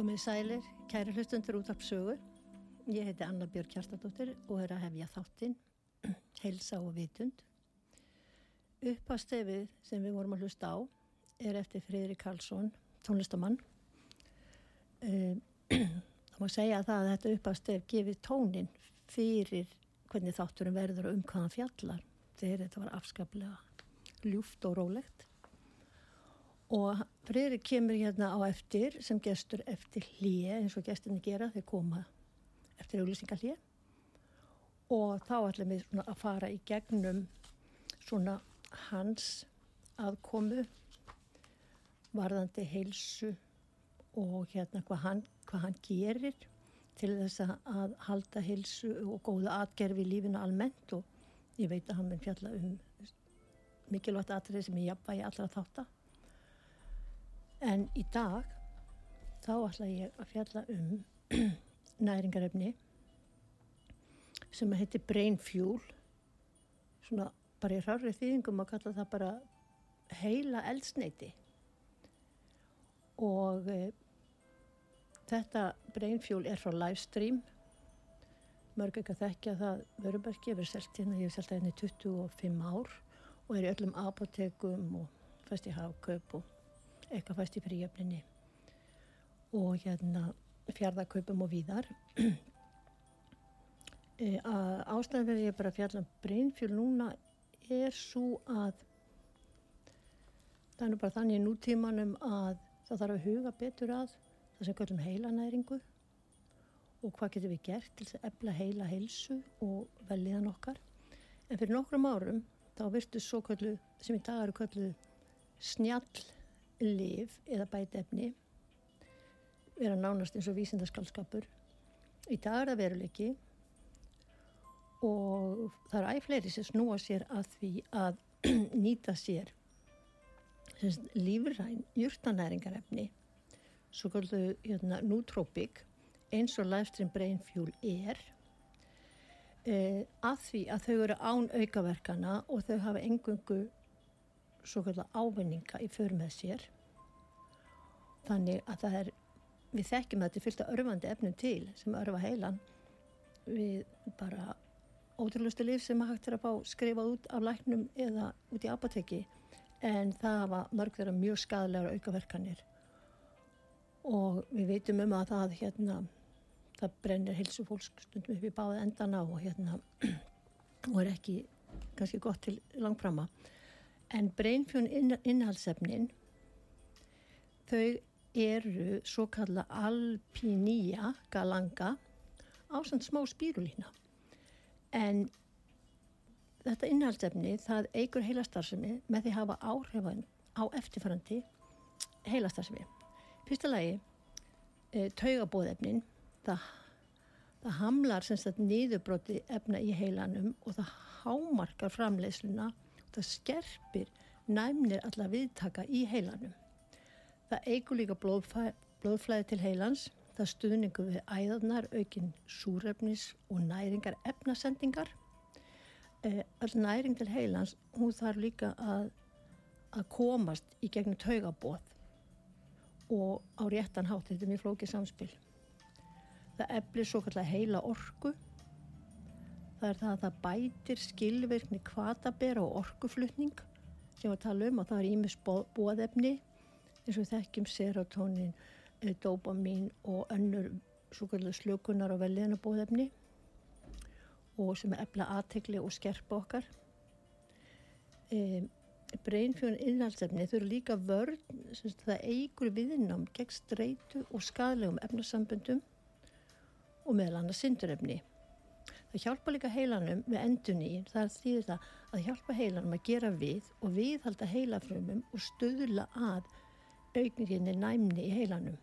Komið sælir, kæri hlustundur út af sögu. Ég heiti Anna Björg Kjartadóttir og er að hefja þáttinn, heilsa og vitund. Uppastefið sem við vorum að hlusta á er eftir Freyri Karlsson, tónlistamann. Það má segja það að þetta uppastef gefið tónin fyrir hvernig þátturum verður og um hvaðan fjallar. Þegar þetta var afskaplega ljúft og rólegt og Friðrik kemur hérna á eftir sem gestur eftir hlýje eins og gestinni gera þeir koma eftir auglýsingar hlýje og þá ætlum við að fara í gegnum svona hans aðkomu varðandi heilsu og hérna hvað hann, hvað hann gerir til þess að halda heilsu og góða atgerfi í lífinu almennt. Og ég veit að hann mun fjalla um mikilvægt atrið sem ég jafnvægi allra þáttar En í dag þá ætla ég að fjalla um næringarefni sem heitir Brain Fuel. Svona bara í rárið þýðingum að kalla það bara heila eldsneiti og e, þetta Brain Fuel er frá livestream. Mörg ekki að þekkja það vörubergi yfir seltina, ég hef seltað henni 25 ár og er í öllum apotekum og fæst í hafkaup og eitthvað fæst í fríöfninni og hérna fjárðarkaupum og víðar. E, ástæðan fyrir ég bara fjalla um breynfjöl núna er svo að það er nú bara þannig nútímanum að það þarf að huga betur að það sem kallum heilanæringu og hvað getur við gert til að efla heila heilsu og velliðan okkar. En fyrir nokkrum árum þá virtu svo kallu sem í dag eru kallu snjall liv eða bætefni vera nánast eins og vísindaskálskapur. Í dag er það veruleiki og það eru æfleiri sem snúa sér að því að nýta sér lífræn júrtanæringarefni svo kallu hérna, nútrópik eins og livestream brain fuel er e, að því að þau eru án aukaverkana og þau hafa engungu svo kallar ávinninga í för með sér. Þannig að það er við þekkjum að þetta er fyllt af örfandi efnum til sem örfa heilan. Við bara ótrúlustu líf sem hægt er að fá skrifað út af læknum eða út í apoteki en það var mörg þeirra mjög skadalegar aukaverkanir. Og við veitum um að það hérna það brennir hilsu fólk stundum upp í báða endana og hérna og er ekki kannski gott til langframa En breynfjón innhaldsefnin, þau eru svo kalla alpinía galanga á svona smá spírulína. En þetta innhaldsefni, það eigur heilastarfsemi með því hafa áhrifan á eftirfærandi heilastarfsemi. Fyrsta lagi, e, taugabóðefnin, það, það hamlar niðurbróti efna í heilanum og það hámarkar framleiðsluna það skerpir næmnir alla viðtaka í heilanum. Það eigur líka blóðflæði til heilans, það stuðningu við æðarnar, aukinn súrefnis og næringar efnasendingar. Eh, all næring til heilans, hún þarf líka að, að komast í gegnum taugabóð og á réttan hátt, þetta er mjög flókið samspil. Það eflir svo kallar heila orgu það er það að það bætir skilvirkni kvatabera og orkuflutning. Sem við tala um og það er ímis bóðefni eins og þekkjum serotonin, eh, dopamin og önnur slökunar og velliðna bóðefni og sem er efla aðtegli og skerpa okkar. E, breynfjörn innhaldsefni þau eru líka vörn það eigur viðnám gegn streitu og skadlegum efnasamböndum og meðal annars syndurefni Það hjálpa líka heilanum með endun í, það er því það að hjálpa heilanum að gera við og viðhalda heilafrömmum og stöðla að aukninginni næmni í heilanum.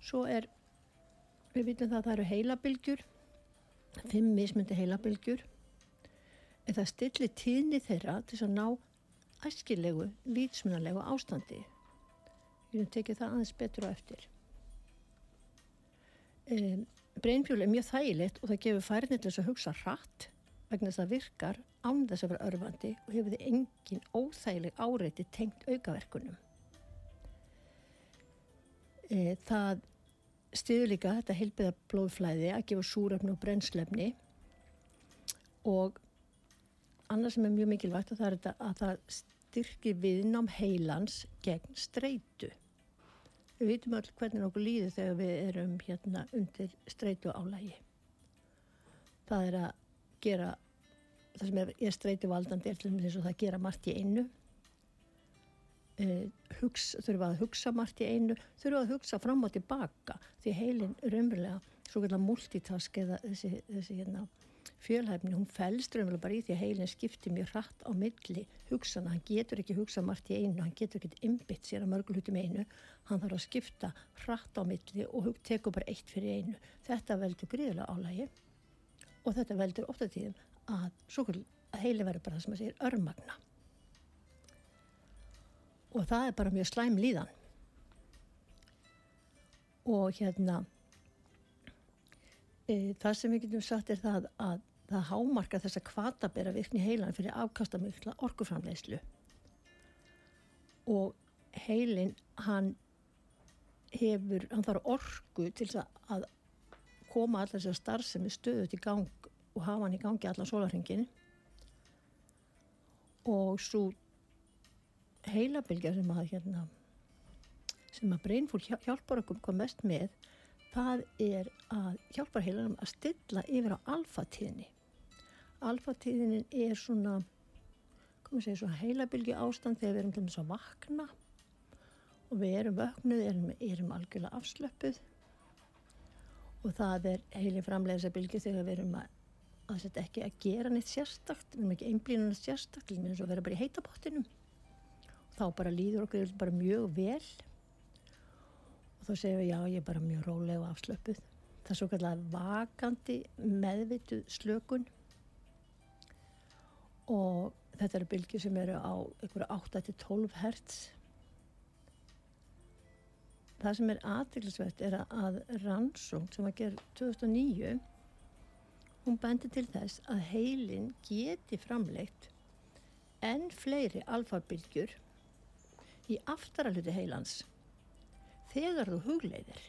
Svo er, við vitum það að það eru heilabilgjur, fimm mismundi heilabilgjur, en það stillir tíðni þeirra til að ná æskilegu, vítsmunarlegu ástandi. Við erum tekið það aðeins betur á eftir. Um, Breinfjól er mjög þægilegt og það gefur færni til þess að hugsa hratt vegna þess að virkar án þess að vera örfandi og hefur þið engin óþægileg áreiti tengt aukaverkunum. e, það stiður líka þetta heilbiða blóðflæði að gefa súrefni og brennslefni og annað sem er mjög mikilvægt að það er þetta að það styrkir viðnám heilans gegn streitu. Við vitum öll hvernig okkur líður þegar við erum hérna undir streitu álægi. Það er að gera, það sem er, er streitu valdandi er eins og það gera margt í einu. Uh, hugs, þurfa að hugsa margt í einu, þurfa að hugsa fram og tilbaka því heilin raunverulega, svo kallar multitask eða þessi, þessi hérna, fjölhæfni, hún fælst raunverulega bara í því að heilin skiptir mjög hratt á milli hugsana, hann getur ekki hugsa margt í einu, hann getur ekki innbytt sér að mörgulhutum einu, hann þarf að skipta hratt á milli og tekur bara eitt fyrir einu. Þetta veldur gríðilega álægi og þetta veldur ofta tíðum að, að heilin verður bara það sem að segja örmagna. Og það er bara mjög slæm líðan. Og hérna e, það sem við getum sagt er það að það hámarka þess að kvatabera virkni heilan fyrir afkastamöfla orkuframleyslu og heilin hann hefur, hann þarf orku til að koma allar þessar starfsemi stöðut í gang og hafa hann í gangi allan sólarhengin og svo heilabilgja sem að hérna sem að Brainful hjálpar okkur hvað mest með það er að hjálpar heilanum að stilla yfir á alfatíðinni alfatíðinin er svona komum segja svona heilabilgja ástand þegar við erum til þess að vakna. Og við erum vöknuð erum, erum algjörlega afslöpuð og það er heili framleiðsabilgi þegar við erum að að þetta ekki að gera neitt sérstakt við erum ekki einblíðan sérstakt eins og vera bara í heitabottinum þá bara líður okkur bara mjög vel. Og þá segjum við já ég er bara mjög róleg og afslöpuð það er svo kallar vakandi meðvituð slökun og þetta eru bylgi sem eru á 8-12 hertz. Það sem er aðtilsvett er að rannsóng sem að gera 2009 hún bendir til þess að heilin geti framleitt enn fleiri alfabylgjur í aftaraluti heilans þegar þú hugleiðir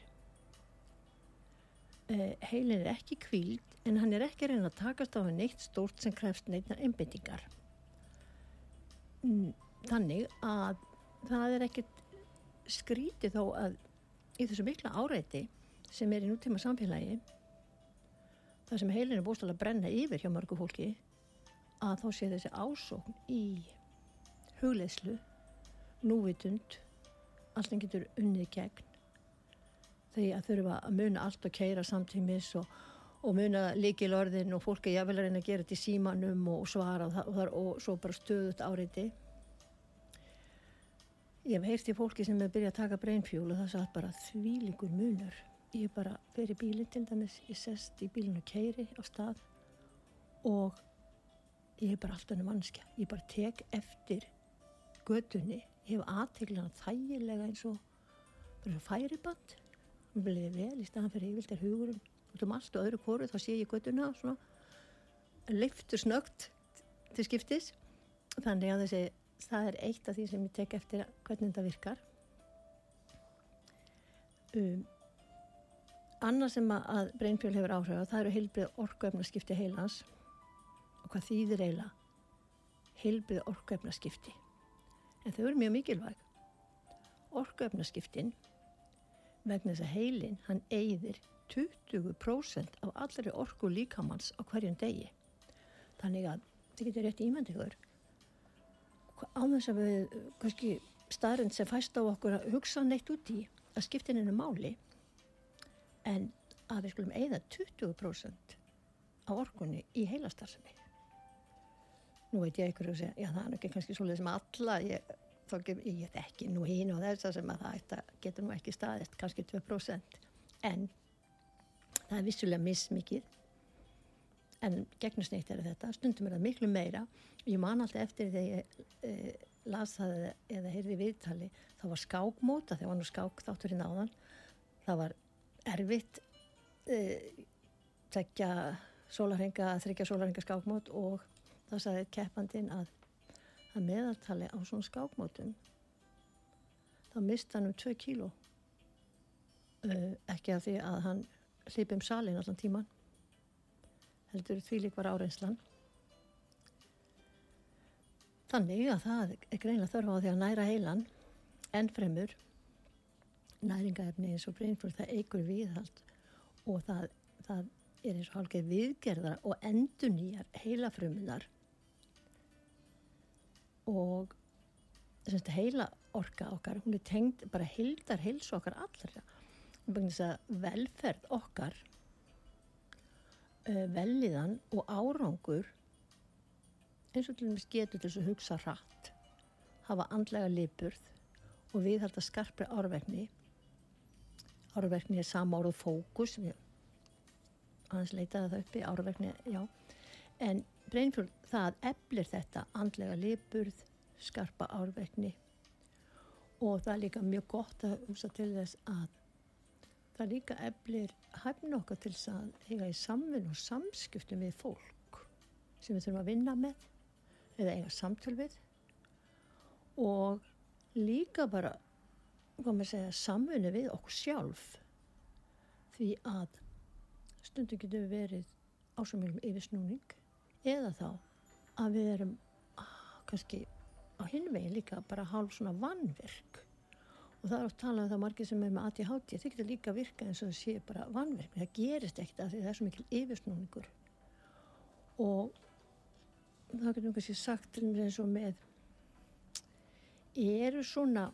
heilin er ekki kvíld en hann er ekki að reyna að takast á neitt stórt sem krefst neitnar einbindingar þannig að það er ekkert skrítið þó að í þessu mikla áreiti sem er í nútíma samfélagi það sem heilin er búin að brenna yfir hjá mörgu fólki að þá sé þessi ásókn í hugleðslu núvitund allt sem getur unnið gegn því að þurfa að muna allt og keira samtímis og, og muna líkil orðin og fólk er jáfnvel að reyna að gera þetta í símanum og svara og, og, og svo bara stöðut áriði ég hef heyrst í fólki sem er byrjað að taka breynfjól og það satt bara þvílingur munur. Ég er bara fyrir bílinn til dæmis ég sest í bílinn og keiri á stað og ég er bara alltaf um mannskja ég bara tek eftir gödunni ég hef aðteglina þægilega eins og bara færiband og bliði vel í staðan fyrir yfirlt er hugurinn út um allt og öðru kóru þá sé ég göttuna svona leiftur snögt til skiptis. Þannig að þessi það er eitt af því sem ég tek eftir hvernig þetta virkar. Um, annað sem að breynfjöl hefur áhrif það eru heilbrið orkuefnaskipti heilans. Og hvað þýðir eila heilbrið orkuefnaskipti. En þau eru mjög mikilvæg. Orkuöfnaskiptin vegna þess að heilin hann eigðir 20% af allri orku líkamanns á hverjum degi. Þannig að þið getur rétt ímyndið á þess að við kannski staðrind sem fæst á okkur að hugsa neitt út í að skiptin er máli en að við skulum eigða 20% á orkunni í heilastarfsemi nú veit ég ykkur og segja, já það er ekki kannski svolítið sem alla, ég, þá gef ég ekki nú hín og þess að sem að það getur nú ekki staðist, kannski 2% en það er vissulega mismikið. En gegnusneitt er þetta, stundum er það miklu meira. Ég man alltaf eftir þegar ég e, las það eða heyrði viðtali, það var skákmóta þegar var nú skák þátturinn áðan. Það var erfitt e, tekja sólarhenga, þryggja sólarhenga skákmót og þá sagði keppandin að að meðaltali á svona skákmótum þá mist hann um 2 kíló. Uh, ekki af því að hann hleypi um salin allan tíman heldur því lík var áreinslan þannig að það er greinlega þörfa á því að næra heilan enn fremur. Næringaefni eins og breinflur það eigur viðhald og það, það er eins og hálfgeir viðgerðar og endur nýjar heilafrumunar og semst, heila orka okkar hún er tengd bara heildar heilsu okkar allra. Velferð okkar uh, velliðan og árangur eins og til dæmis getur þess að hugsa rætt hafa andlega lipurð og við halda skarpri árvekni. Árverkni er samárað fókus aðeins leitaði það uppi árverkni, já. En breynfjörn það eflir þetta andlega liburð, skarpa árverkni og það er líka mjög gott að hugsa til þess að það líka eflir hæfn okkar til þess að eiga í samvinn og samskiptum við fólk sem við þurfum að vinna með eða eiga samtöl við. Og líka bara samfunni við okkur sjálf. Því að stundum getur við verið ásumilum yfirsnúning eða þá að við erum ah, kannski á hinvegin líka bara hálf svona vannverk og það er oft talað um það margir sem er með ADHD það getur líka virka eins og það sé bara vannverk það gerist ekkert af því það er svo mikil yfirsnúningur. Og það getur kannski sagt til mér eins og með eru svona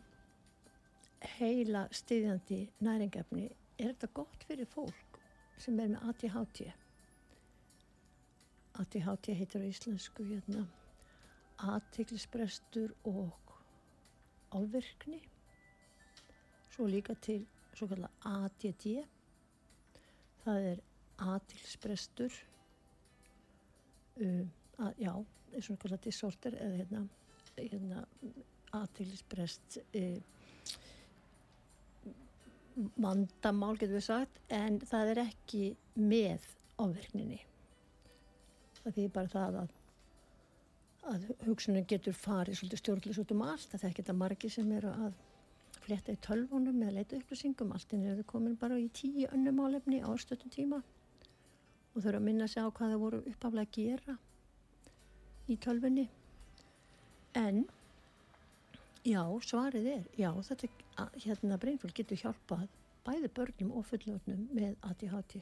heila stiðjandi næringafni er þetta gott fyrir fólk sem er með ADHD ADHD heitir á íslensku hérna aðtiklisbrestur og áverkni svo líka til svo kalla ADD það er aðtiklisbrestur um, að, já, svona kalla disorder eða hérna, hérna aðtiklisbrest um, vandamál getur við sagt en það er ekki með áverkninni það er bara það að, að hugsunum getur farið svolítið stjórnlis út um allt. Það er ekki þetta margi sem eru að fletta í tölvunum eða leita upplýsingum. Alltinn er það komin bara í tíu önnum álefni á stöttum tíma. Og þurfa að minna sig á hvað það voru uppaflega að gera í tölvunni. En Já, svarið er, já, þetta hérna breynfjöld getur hjálpað bæði börnum og fullornum með ADHD.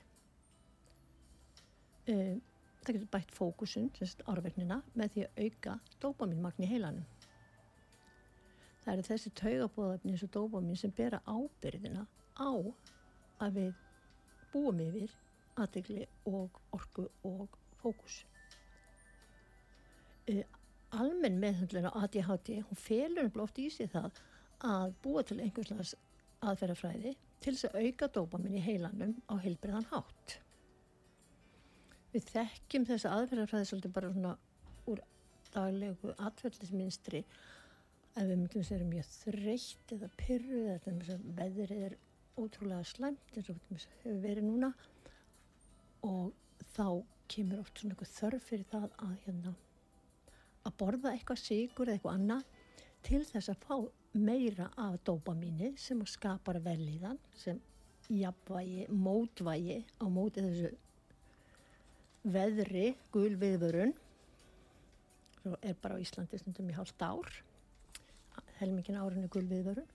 Um, það getur bætt fókusun, árverknina, með því að auka dópaminmagn í heilanum. Það eru þessi taugabóðafni eins og dópamin sem bera ábyrðina á að við búum yfir aðdegli og orku og fókus. Um, almenn meðhundlun á ADHD, hún felur um blótt í sig það að búa til einhverslega aðferðafræði til þess að auka dópamin í heilanum á heilbriðan hátt. Við þekkjum þessa aðferðafræði svolítið bara svona úr daglegu atverðlisminstri ef við að vera mjög þreytt eða pyrruð eða veðrið er ótrúlega slæmt eins og hefur verið núna. Og þá kemur oft svona eitthvað þörf fyrir það að hérna að borða eitthvað sigur eða eitthvað annað til þess að fá meira af dopamíni sem skapar velíðan sem jafnvægi, mótvægi á móti þessu veðri, gul viðvörun. Svo er bara á Íslandi stundum í hálft ár. Helmingin árinu gul viðvörun.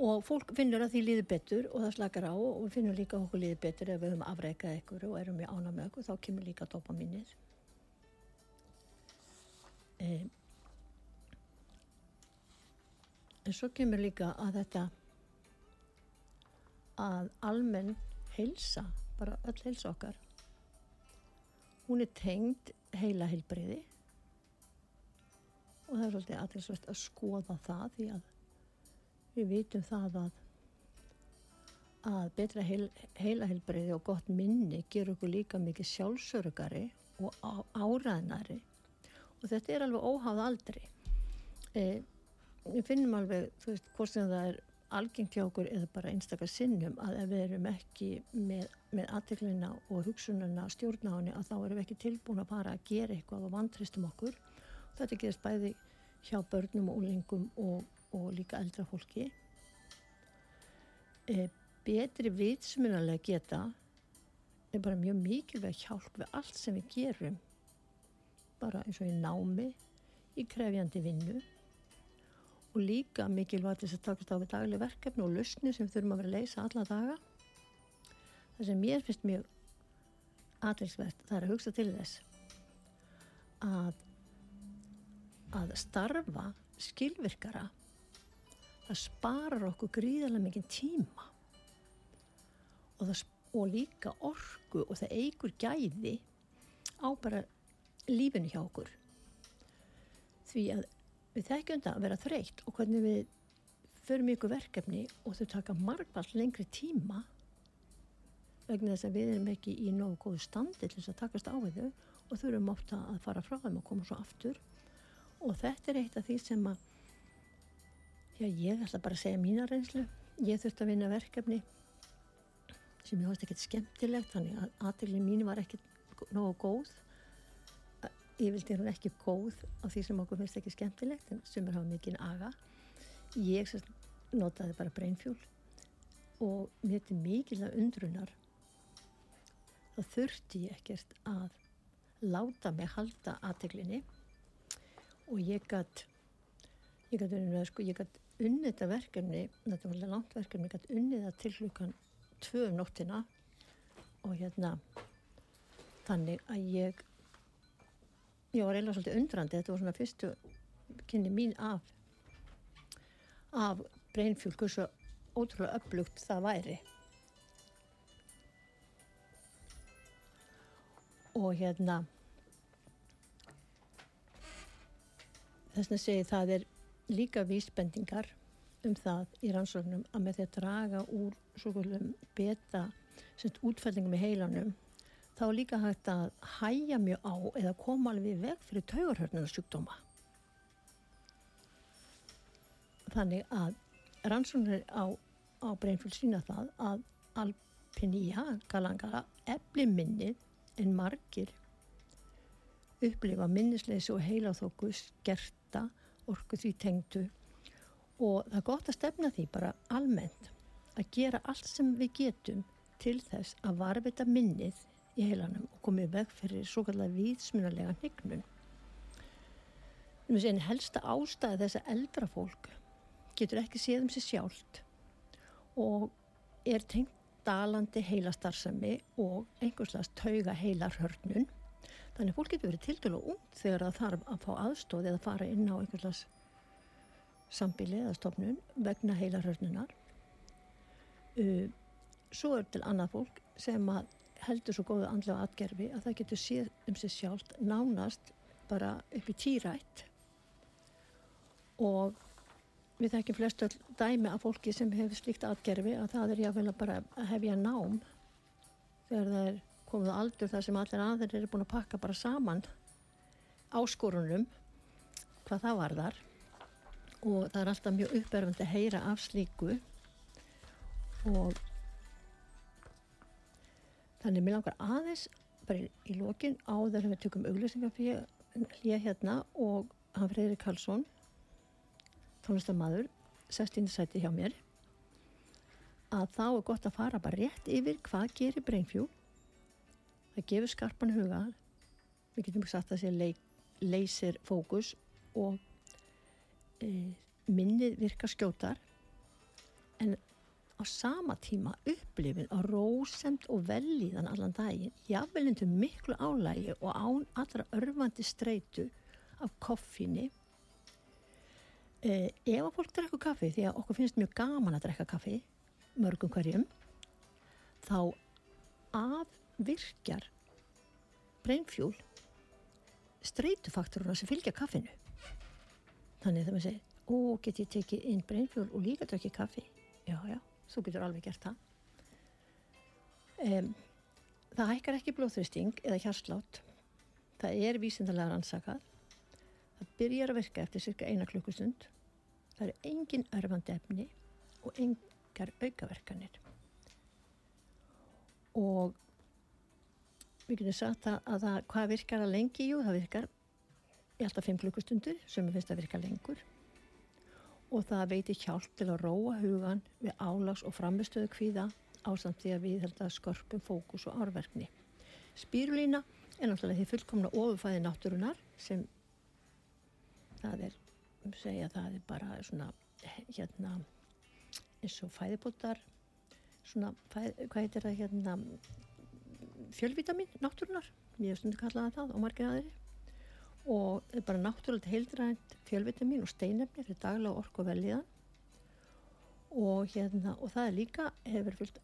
Og fólk finnur að því líði betur og það slakar á og við finnum líka okkur líði betur ef við höfum afreikað eitthvað og erum við ána með okkur þá kemur líka dopamínið. E, en svo kemur líka að þetta að almenn heilsa, bara öll heilsa okkar hún er tengd heila heilbreyði og það er svolítið aðtilsvægt að skoða það því að við vitum það að að betra heil, heila heilbreyði og gott minni gerur okkur líka mikið sjálfsörgari og áræðnari. Og þetta er alveg óháð aldri. E, við finnum alveg þú veist hvort sem það er algengt hjá okkur eða bara einstakar sinnum að ef við erum ekki með, með aðteglina og hugsununa stjórnáni að þá erum við ekki tilbúin að fara að gera eitthvað og vantristum okkur. Þetta gerist bæði hjá börnum og úlingum og, og líka eldra fólki. E, betri vitsmunalega geta er bara mjög mikilvæg hjálp við allt sem við gerum bara eins og í námi í krefjandi vinnu og líka mikilvægt þess að takast á við dagleg verkefni og lusni sem þurfum að vera að leysa alla daga. Það sem mér finnst mjög aðeinsvert það er að hugsa til þess að að starfa skilvirkara. Það sparar okkur gríðarlega mikið tíma. Og, það, og líka orgu og það eigur gæði á bara lífinu hjá okkur. Því að við þekkjum það að vera þreytt og hvernig við förum ykkur verkefni og þau taka margvall lengri tíma vegna þess að við erum ekki í nógu góðu standi til þess að takast á við þau og þau eru mátt að fara frá þeim og koma svo aftur. Og þetta er eitt af því sem að já ég ætla bara að segja mína reynslu. Ég þurfti að vinna verkefni sem ég hóðist ekkert skemmtilegt þannig að aðdeglin mín var ekkert nógu góð ég vildi hún ekki góð á því sem okkur finnst ekki skemmtilegt en sem er hafa mikinn aga. Ég sérst, notaði bara breynfjól og mér til mikilvæg undrunar þá þurfti ég ekkert að láta mig halda aðteglinni og ég gætt ég gætt unnið sko, þetta verkefni alveg langt verkefni, ég gætt unnið það til hlukan tvö um nóttina. Og hérna þannig að ég ég var eiginlega svolítið undrandi þetta var svona fyrstu kynni mín af af breynfjól hversu ótrúlega upplugt það væri. Og hérna þess að segja það er líka vísbendingar um það í rannsóknum að með því að draga úr beta útfællingum í heilanum þá er líka hægt að hæja mjög á eða koma alveg veg fyrir taugarhörnunarsjúkdóma. Þannig að rannsóknir á, á breynfull sína það að alpinía, galangara, efli minnið en margir upplifa minnisleysi og heilaþóku skerta orku því tengdu og það er gott að stefna því bara almennt að gera allt sem við getum til þess að varfita minnið í heilanum og komið veg fyrir svo kallar viðsmunalega hnignun. En helsta ástæði þess að eldra fólk getur ekki séð um sig sjálft og er tengt dalandi heilastarðsami og einhverslega tauga heilarhörnun. Þannig að fólk getur verið til dælu ung þegar það þarf að fá aðstóð eða fara inn á einhverslega sambili eða stofnun vegna heilarhörnunar. Svo er til annað fólk sem að heldur svo góðu andlega atgerfi að það getur séð um sig sjálf nánast bara upp í tírætt og við þekkjum flestu dæmi af fólki sem hefur slíkt atgerfi að það er jáfnvel að bara hefja nám þegar það er komið á aldur þar sem allir aðeins eru búin að pakka bara saman áskorunum hvað það var þar og það er alltaf mjög uppverfandi að heyra af slíku. Og Þannig mér langar aðeins bara í, í lokin áður sem við tökum auglýsingar fyrir hlýja hérna og hann Freyri Karlsson tónlistamadur sest inn í sæti hjá mér. Að þá er gott að fara bara rétt yfir hvað gerir Breinfjú. Það gefur skarpan huga. Við getum sagt að það sé leysir fókus og e, minnið virka skjótar. En á sama tíma upplifin á rósemt og velíðan allan daginn, jáfnvelindu miklu álægi og án allra örfandi streitu af koffinni. Eh, ef að fólk drekku kaffi, því að okkur finnst mjög gaman að drekka kaffi, mörgum hverjum, þá afvirkjar breynfjól streitufaktoruna sem fylgja kaffinu. Þannig þegar maður segir, ó, get ég tekið inn breynfjól og líka drekki kaffi? Já, já þú getur alveg gert það. Um, það hækkar ekki blóðþristing eða hjarslátt. Það er vísindarlega rannsakað. Það byrjar að virka eftir cirka eina klukkustund. Það eru engin örfandi efni og engar aukaverkanir. Og við getum sagt að, að það, hvað virkar að lengi? Jú, það virkar í alltaf 5 klukkustundur sem finnst að virka lengur og það veitir hjálp til að róa hugan við álags og framistöðu kvíða ásamt því að við held að skörpum fókus og árverkni. Spírulína er náttúrulega því fullkomna ofurfæði náttúrunar sem það er, segja það er bara svona hérna eins og fæðibótar svona, fæð, hvað heitir það hérna fjölvitamin náttúrunar, ég hef stundu kallaði það og margir aðri og það er bara náttúrulega heildrænt fjölvitamin og steinefni fyrir daglega orku veljiðan og hérna og það er líka hefur fullt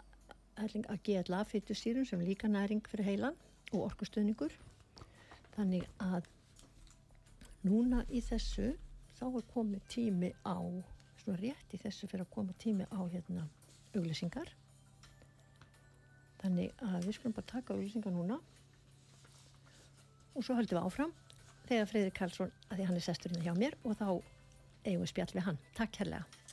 að geta fyrir sýrum sem líka næring fyrir heilan og orkustöðningur þannig að núna í þessu þá er komið tími á svona rétt í þessu fyrir að koma tími á hérna auglýsingar. Þannig að við skulum bara taka auglýsingar núna. Og svo höldum við áfram þegar Freyður Karlsson, að því hann er sesturinn hjá mér og þá eigum við spjall við hann. Takk hérlega.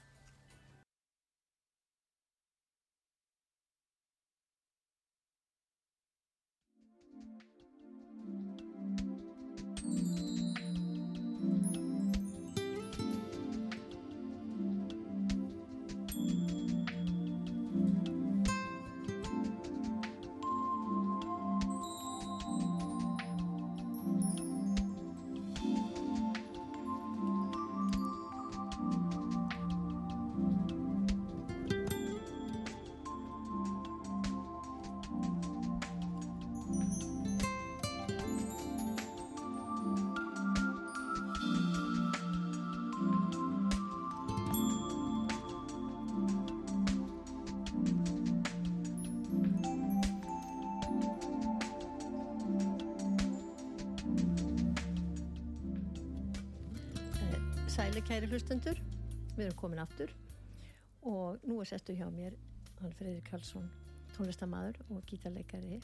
Og nú er sestu hjá mér hann Freyrir Karlsson, tónlistamæður og gítarleikari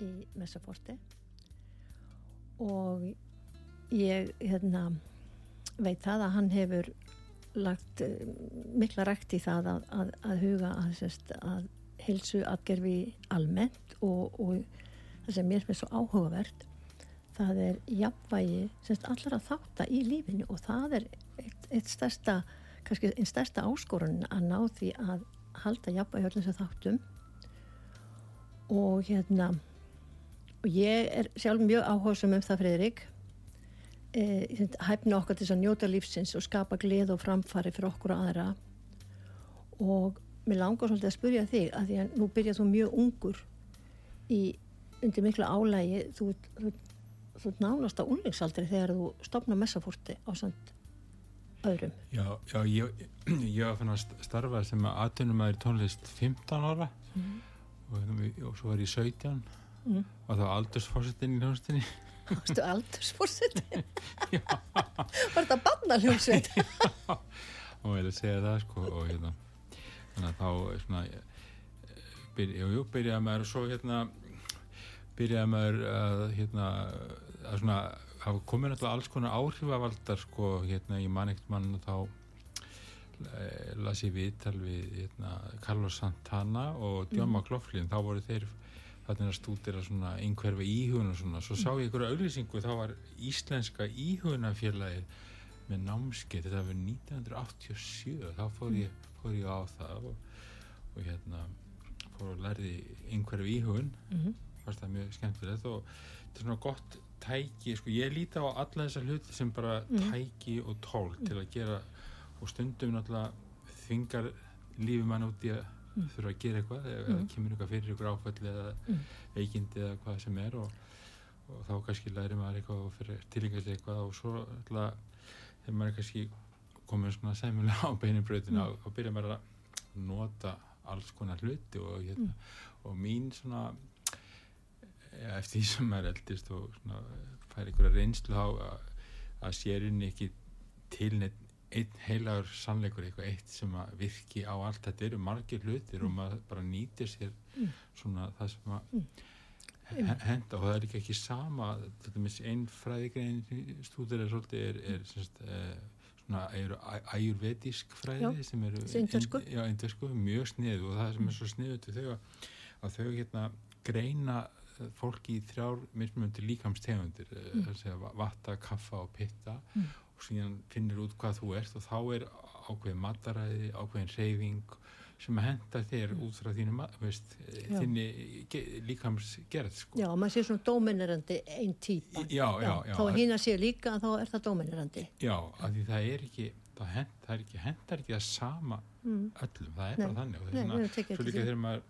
í Messaforti og ég hérna, veit það að hann hefur lagt uh, mikla rækt í það að, að, að huga að, sérst, að hilsu atgerfi almennt og, og það sem mér finnst svo áhugavert það er jafnvægi semst allar að þátta í lífinu og það er eitt, eitt stærsta kannski einn stærsta áskorun að ná því að halda jafnvægi öllum sem þáttum. Og hérna og ég er sjálf mjög áhugsum um það Fredrik e, hæfna okkar til að njóta lífsins og skapa gleð og framfari fyrir okkur og aðra. Og mér langar svolítið að spurja þig að því að nú byrjað þú mjög ungur í undir miklu álægi þú, þú þú nánast á unlingsaldri þegar þú stopna messafúrti á samt öðrum Já, já ég, ég var fann að starfa sem aðtunum aðeins tónlist 15 ára mm. og, og svo var ég 17 mm. og þá aldursfórsettin í hljómsveitinni Þú veist, aldursfórsettin? Já Var þetta barnaljómsveit? Já, og ég vil segja það sko og hérna þannig að þá svona byrja, jú, jú, byrjaði maður og svo hérna byrjaði maður að hérna að svona hafa komið náttúrulega alls konar áhrifavaldar sko hérna í mannikt mann þá e, las ég viðtal við hérna Carlos Santana og John mm. McLaughlin þá voru þeir þarna að stúdira svona einhverfa íhugun og svona. Svo sá ég einhverja auðlýsingu þá var Íslenska íhugunafélagið með námskeið. Þetta var 1987 þá fór ég, fór ég á það og, og hérna fór og lærði einhverju íhugun. Mm -hmm. það mjög skemmtilegt og þetta er svona gott tæki, sko ég líti á alla þessar hluti sem bara mm. tæki og tól mm. til að gera og stundum náttúrulega þvingar lífið mann út í að mm. þurfa að gera eitthvað eða mm. kemur eitthvað fyrir ykkur áfælli eða mm. veikindi eða hvað sem er og, og þá kannski læri maður eitthvað og fyrir tilingast eitthvað og svo náttúrulega þegar maður kannski komið svona sæmulega á beinibröðinu og, og byrja maður að nota alls konar hluti og, hérna, og mín svona ja, eftir því sem maður eldist og svona, fær einhverja reynslu á að, að sérinni ekki til neitt einn heilagur sannleikur eitthvað eitt sem að virki á allt þetta eru margir hlutir mm. og maður bara nýtir sér mm. svona það sem að mm. henda og það er ekki sama einn fræðigrein stúdur er svolítið er, er semst, eh, svona eru æjurvedísk fræði já, sem eru indversku mjög snið og það sem er svo sniðut til þau að þau hérna greina fólki í þrjár mismunandi líkamstegundir, mm. vatta, kaffa og pitta mm. og síðan finnir út hvað þú ert og þá er ákveðin mataræði, ákveðin reyfing sem að henda þér Mm. út frá þínu veist, Já. þinni ge- líkams gerð sko. Já, maður sé svona dóminerandi einn típa. já, já, já, Þá hinn að sé líka, þá er það dóminerandi. já, af því það er ekki það, hend, það er ekki, hendar ekki að sama Mm. öllum, það er Nei. bara þannig og vegna, erum tekið svo líka þegar maður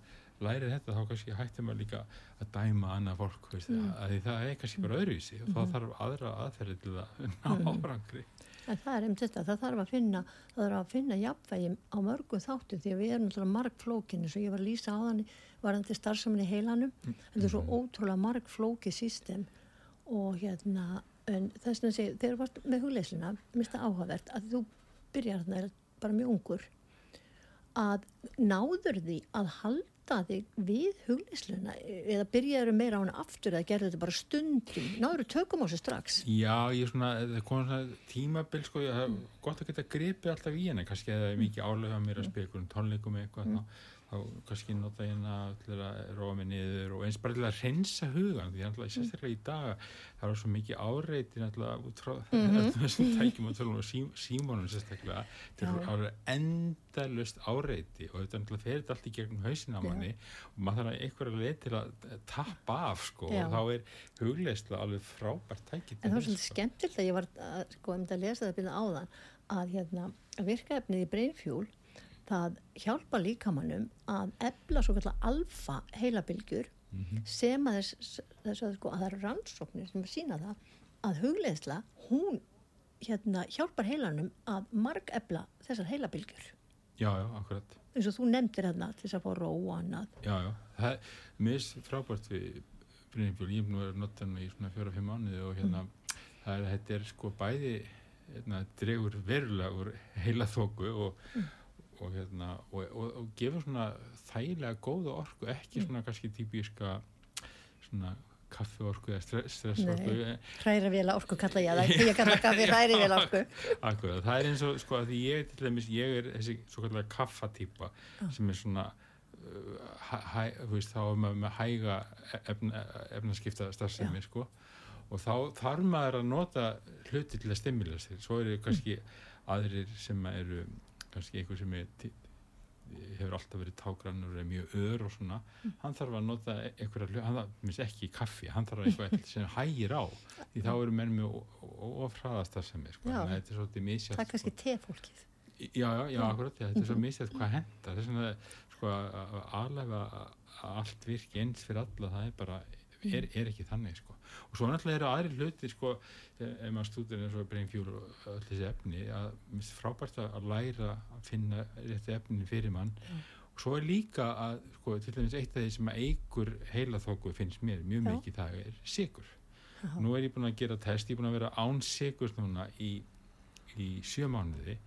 lærir þetta þá kannski hættir maður líka að dæma annað fólk, veist, Mm. að því það er kannski bara öðruvísi og þá þarf aðra aðferði til að ná Mhm. árangri. En það er einmitt þetta, það þarf að finna, það þarf að finna jafnvægi á mörgum þáttum því að við erum náttúrulega margflókinu svo ég var að lýsa á þannig varandi starfsaminni heilanum, þetta er svo ótrúlega margflókið system. Og hérna, en þess vegna segir, þegar þú varst með hugleisluna, minnst það áhugavert að þú byrjar þarna bara mjög ungur að náður því að halda þig við hugleisluna eða byrjaður meira á hana aftur eða gerðu þetta bara stundum, náður tökum á sig strax. Já, ég er svona, það kom svona tímabil sko, ég, er gott að geta gripið alltaf í henni, kannski eða er mikið álega mér að spila einhverjum tónleikum eitthvað, þá, þá kannski nota hérna til að róa mig niður og eins bara til að reynsa hugan, því alltaf sérstaklega í dag, það er svo mikið áreiti alltaf út frá Mhm. þessum tækjum og tölum og sí, símónum sérstaklega, til Já. að endalust áreiti og þetta alltaf fer þetta allt í gegnum hausin á Já. manni og maður þarf einhverja leið til að tappa af sko Já. og þá er hugleisla alveg frábært tæki En það var svolítið skemmtilegt að ég var að, sko, um að lesa það byrja áðan að hérna, virkaefnið í brainfuel það hjálpa líkamannum að efla svo kallar alfa heilabilgjur Mhm. sem að þess, þess að, sko, að það eru rannsóknir sem sína það að hugleðsla, hún hérna, hjálpar heilanum að marg efla þessar heilabilgjur Já, já, akkurat. eins og þú nefndir hérna til þess að fá ró og annað Já, já. Það er mér finnst frábært við Brynjabjörn. Ég hef nú að nota hann í svona fjóra-fimm mánuði og hérna, það er, þetta er sko bæði, hérna, dregur verulega úr heila þóku og, og hérna, og, og, og gefur svona þægilega góða orku, ekki svona kannski típiska svona kaffiorku eða stre- stressorku. Nei. hræra vila orku kalla ég það ég kalla kaffi hræri vila orku Akkurat, það er eins og sko að ég til dæmis, ég er þessi svo kallega kaffatýpa sem er svona uh, hæ, veist, þá er maður með hæga efna, efnaskipta starfsemi sko. Og þá þarf maður að nota hluti til að stimula sér, svo eru kannski aðrir sem eru kannski einhver sem er hefur alltaf verið tágrannur er mjög ör og svona, hann þarf að nota einhverja hann þarf, ekki kaffi hann þarf eitthvað sem hægir á því þá eru menn með ofraðast það sem er sko, Já. þannig að þetta er svolítið misjátt það er kannski tefólkið. Já, já, já, akkurat, já, þetta er svo misjætt hvað hendar, þess vegna sko að aðlega að allt virki eins fyrir alla, það er bara er, er ekki þannig, sko. Og svo náttúrulega eru aðri hluti, sko ef ef maður stúdur eins og Brain Fuel og öll þessi efni, að frábært að læra að finna rétti efni fyrir mann. Og svo er líka að, sko, til dæmis eitt af því sem að eigur heilaþóku finnst mér mjög mikið það er sigur Já. nú er ég búin að gera test, ég er búin að vera án sigurs núna í, í sjö mánuði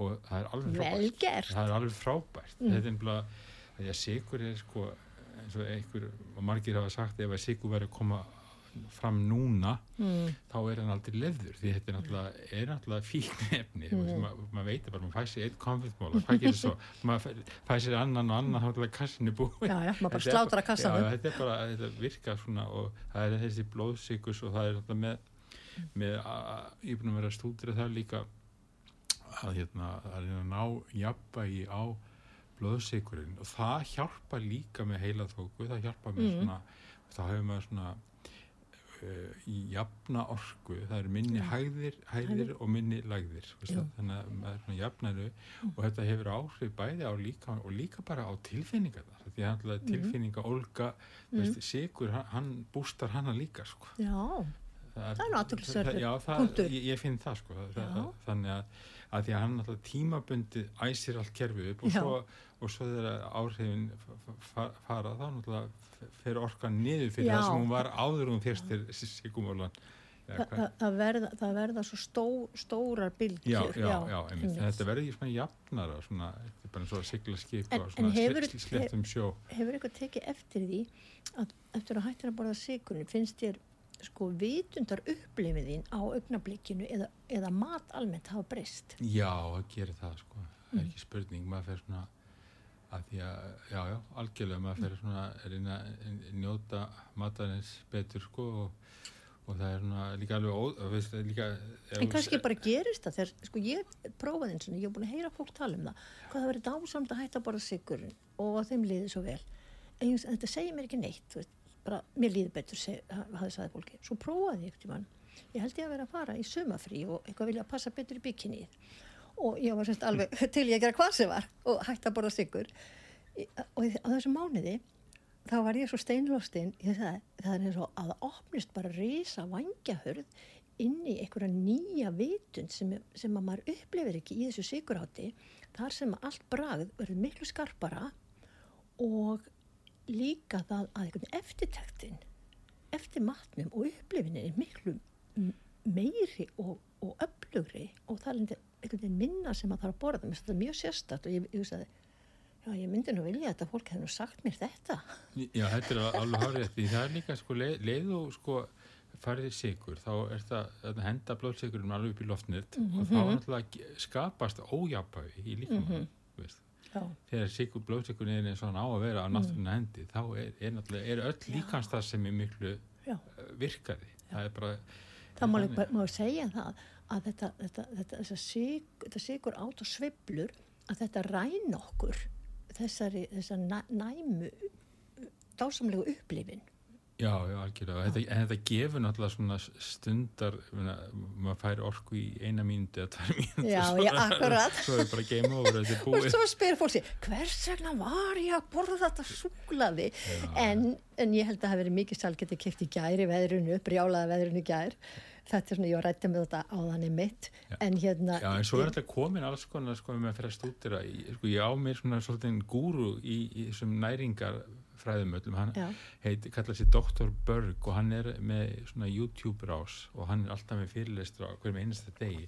og það er alveg frábært. Það er alveg frábært. Mm. þetta er að því að sigur er sko eins og einhver og margir hafa sagt ef að sigur verður að koma fram núna mm. þá er hann aldrei lefður því þetta er náttúrulega, er náttúrulega fíknefni mm. Mm. maður mað veit bara, maður fæ sér eitt konfliktmóla, hvað gerir svo maður fæ- fæ sér annan og annan þá er alltaf kassin er búið já, já, maður bara slátra já, kassanum þetta er bara, þetta virkar svona og það er þessi blóðsykus og það er þetta með, með að, búin að vera að stúdira það líka að hérna, að að ná jafnvægi á blóðsykurinn og það hjálpa líka með heilaþóku, það hjálpa með Mhm. svona, þá hefur maður svona uh, í jafna orku það er minni hægðir, hægðir og minni lægðir það, þannig að maður er svona jafnæru og þetta hefur áhrif bæði á líka og líka bara á tilfinningar því að mm. tilfinninga Olga veist, Sigur, hann, bústar hana líka sko. já, það Það er það- það, punktur. ég, ég finn það sko það, þannig að, að því að hann alltaf tímabundið æsir allt kerfið upp og Já. svo, og svo þegar áhrifin fa- fa- fara þá náttúrulega fer orkan niður fyrir Já. það sem hún var áður hún fyrstir sigumólan Þa, það, það, verða, það verða svo stó, stórar Já, bylgjur já, já, einmitt. einmitt. Þetta verður í svona jafnara, svona, bara eins og að sigla skip En- og en svona hefur- sl- sléttum sjó. hefur eitthvað tekið eftir því að eftir að hættir að borða sigurinn finnst þér sko vitundar upplifið þín á augnablikinu eða, eða mat almennt hafa breyst Já, það gerir það, sko. Það Mm. er ekki spurning, maður fer svona að því að, já, já, algjörlega, maður fer svona að reyna að njóta matarins betur, sko, og, og það er svona líka alveg ó, veist, líka, en kannski bara gerist það þegar, sko ég prófaði eins og ég hef búin að heyra fólk tala um það hvað það verið dásamt að hætta bara sigur og að þeim liði svo vel. En ég, þetta segir mér ekki neitt veist, bara, mér líði betur hafði sagði fólki svo prófaði ég eftir mann ég held ég að vera að fara í sumafrí og eitthvað vilja að passa betur í bygginni og ég var semst alveg til ég að gera hvað sem var og hætta bara sigur og á þessu mánuði þá var ég svo steinlostinn það er eins og að opnist bara reysa vangjahörð inn í einhverja nýja vitund sem, sem að maður upplifir ekki í þessu siguráti þar sem allt bragð verður miklu skarpara og líka það að einhvern eftirtektin eftir matnum og upplifinni er miklu meiri og, og öflugri og það er einhvern veginn minna sem að það er að borða þetta er mjög sérstatt og ég, ég, ég, Já, ég myndi nú vilja að þetta fólk hefði nú sagt mér þetta. Já, þetta er alveg hárið því það er líka sko leið, leið og sko farið sigur, þá er það að henda blóðsigurinn alveg upp í loftnitt mm -hmm. og þá er náttúrulega skapast ójapæfi í lífum, mm -hmm. þegar sigur, blóðsigurinn er svona á að vera á mhm. náttúrulega hendi, þá er, er er öll líkans það sem er miklu Já. Eh, virkaði. Já. Það er bara... Það má líka, má segja það að þetta, þetta, þetta, þetta sigur át og sveblur að þetta ræn okkur þessari, þessari næmu dásamlegu upplifin Já, já, algjörlega, þetta, en þetta gefur náttúrulega svona stundar maður fær orku í eina mínuti eða tvær mínuti Já, já, akkurat. Svo er bara game over, þetta er búið. Og svo spyr fólki, hvers vegna var ég að borða þetta súklaði? En, en ég held að það hefur verið mikið salgetið kipt í gæri veðrunu, brjálaða veðrunu gær þetta er svona, ég rætti með þetta á þannig mitt já. en hérna Já, en svo er þetta komin alls konar sko með að fyrir að stúdira sko ég á mér svona svolítið gúru í, í þessum næringar fræðumöllum, hann heiti, kallar sér Dr. Berg og hann er með svona YouTube rás og hann er alltaf með fyrirleistur á hverjum einasta degi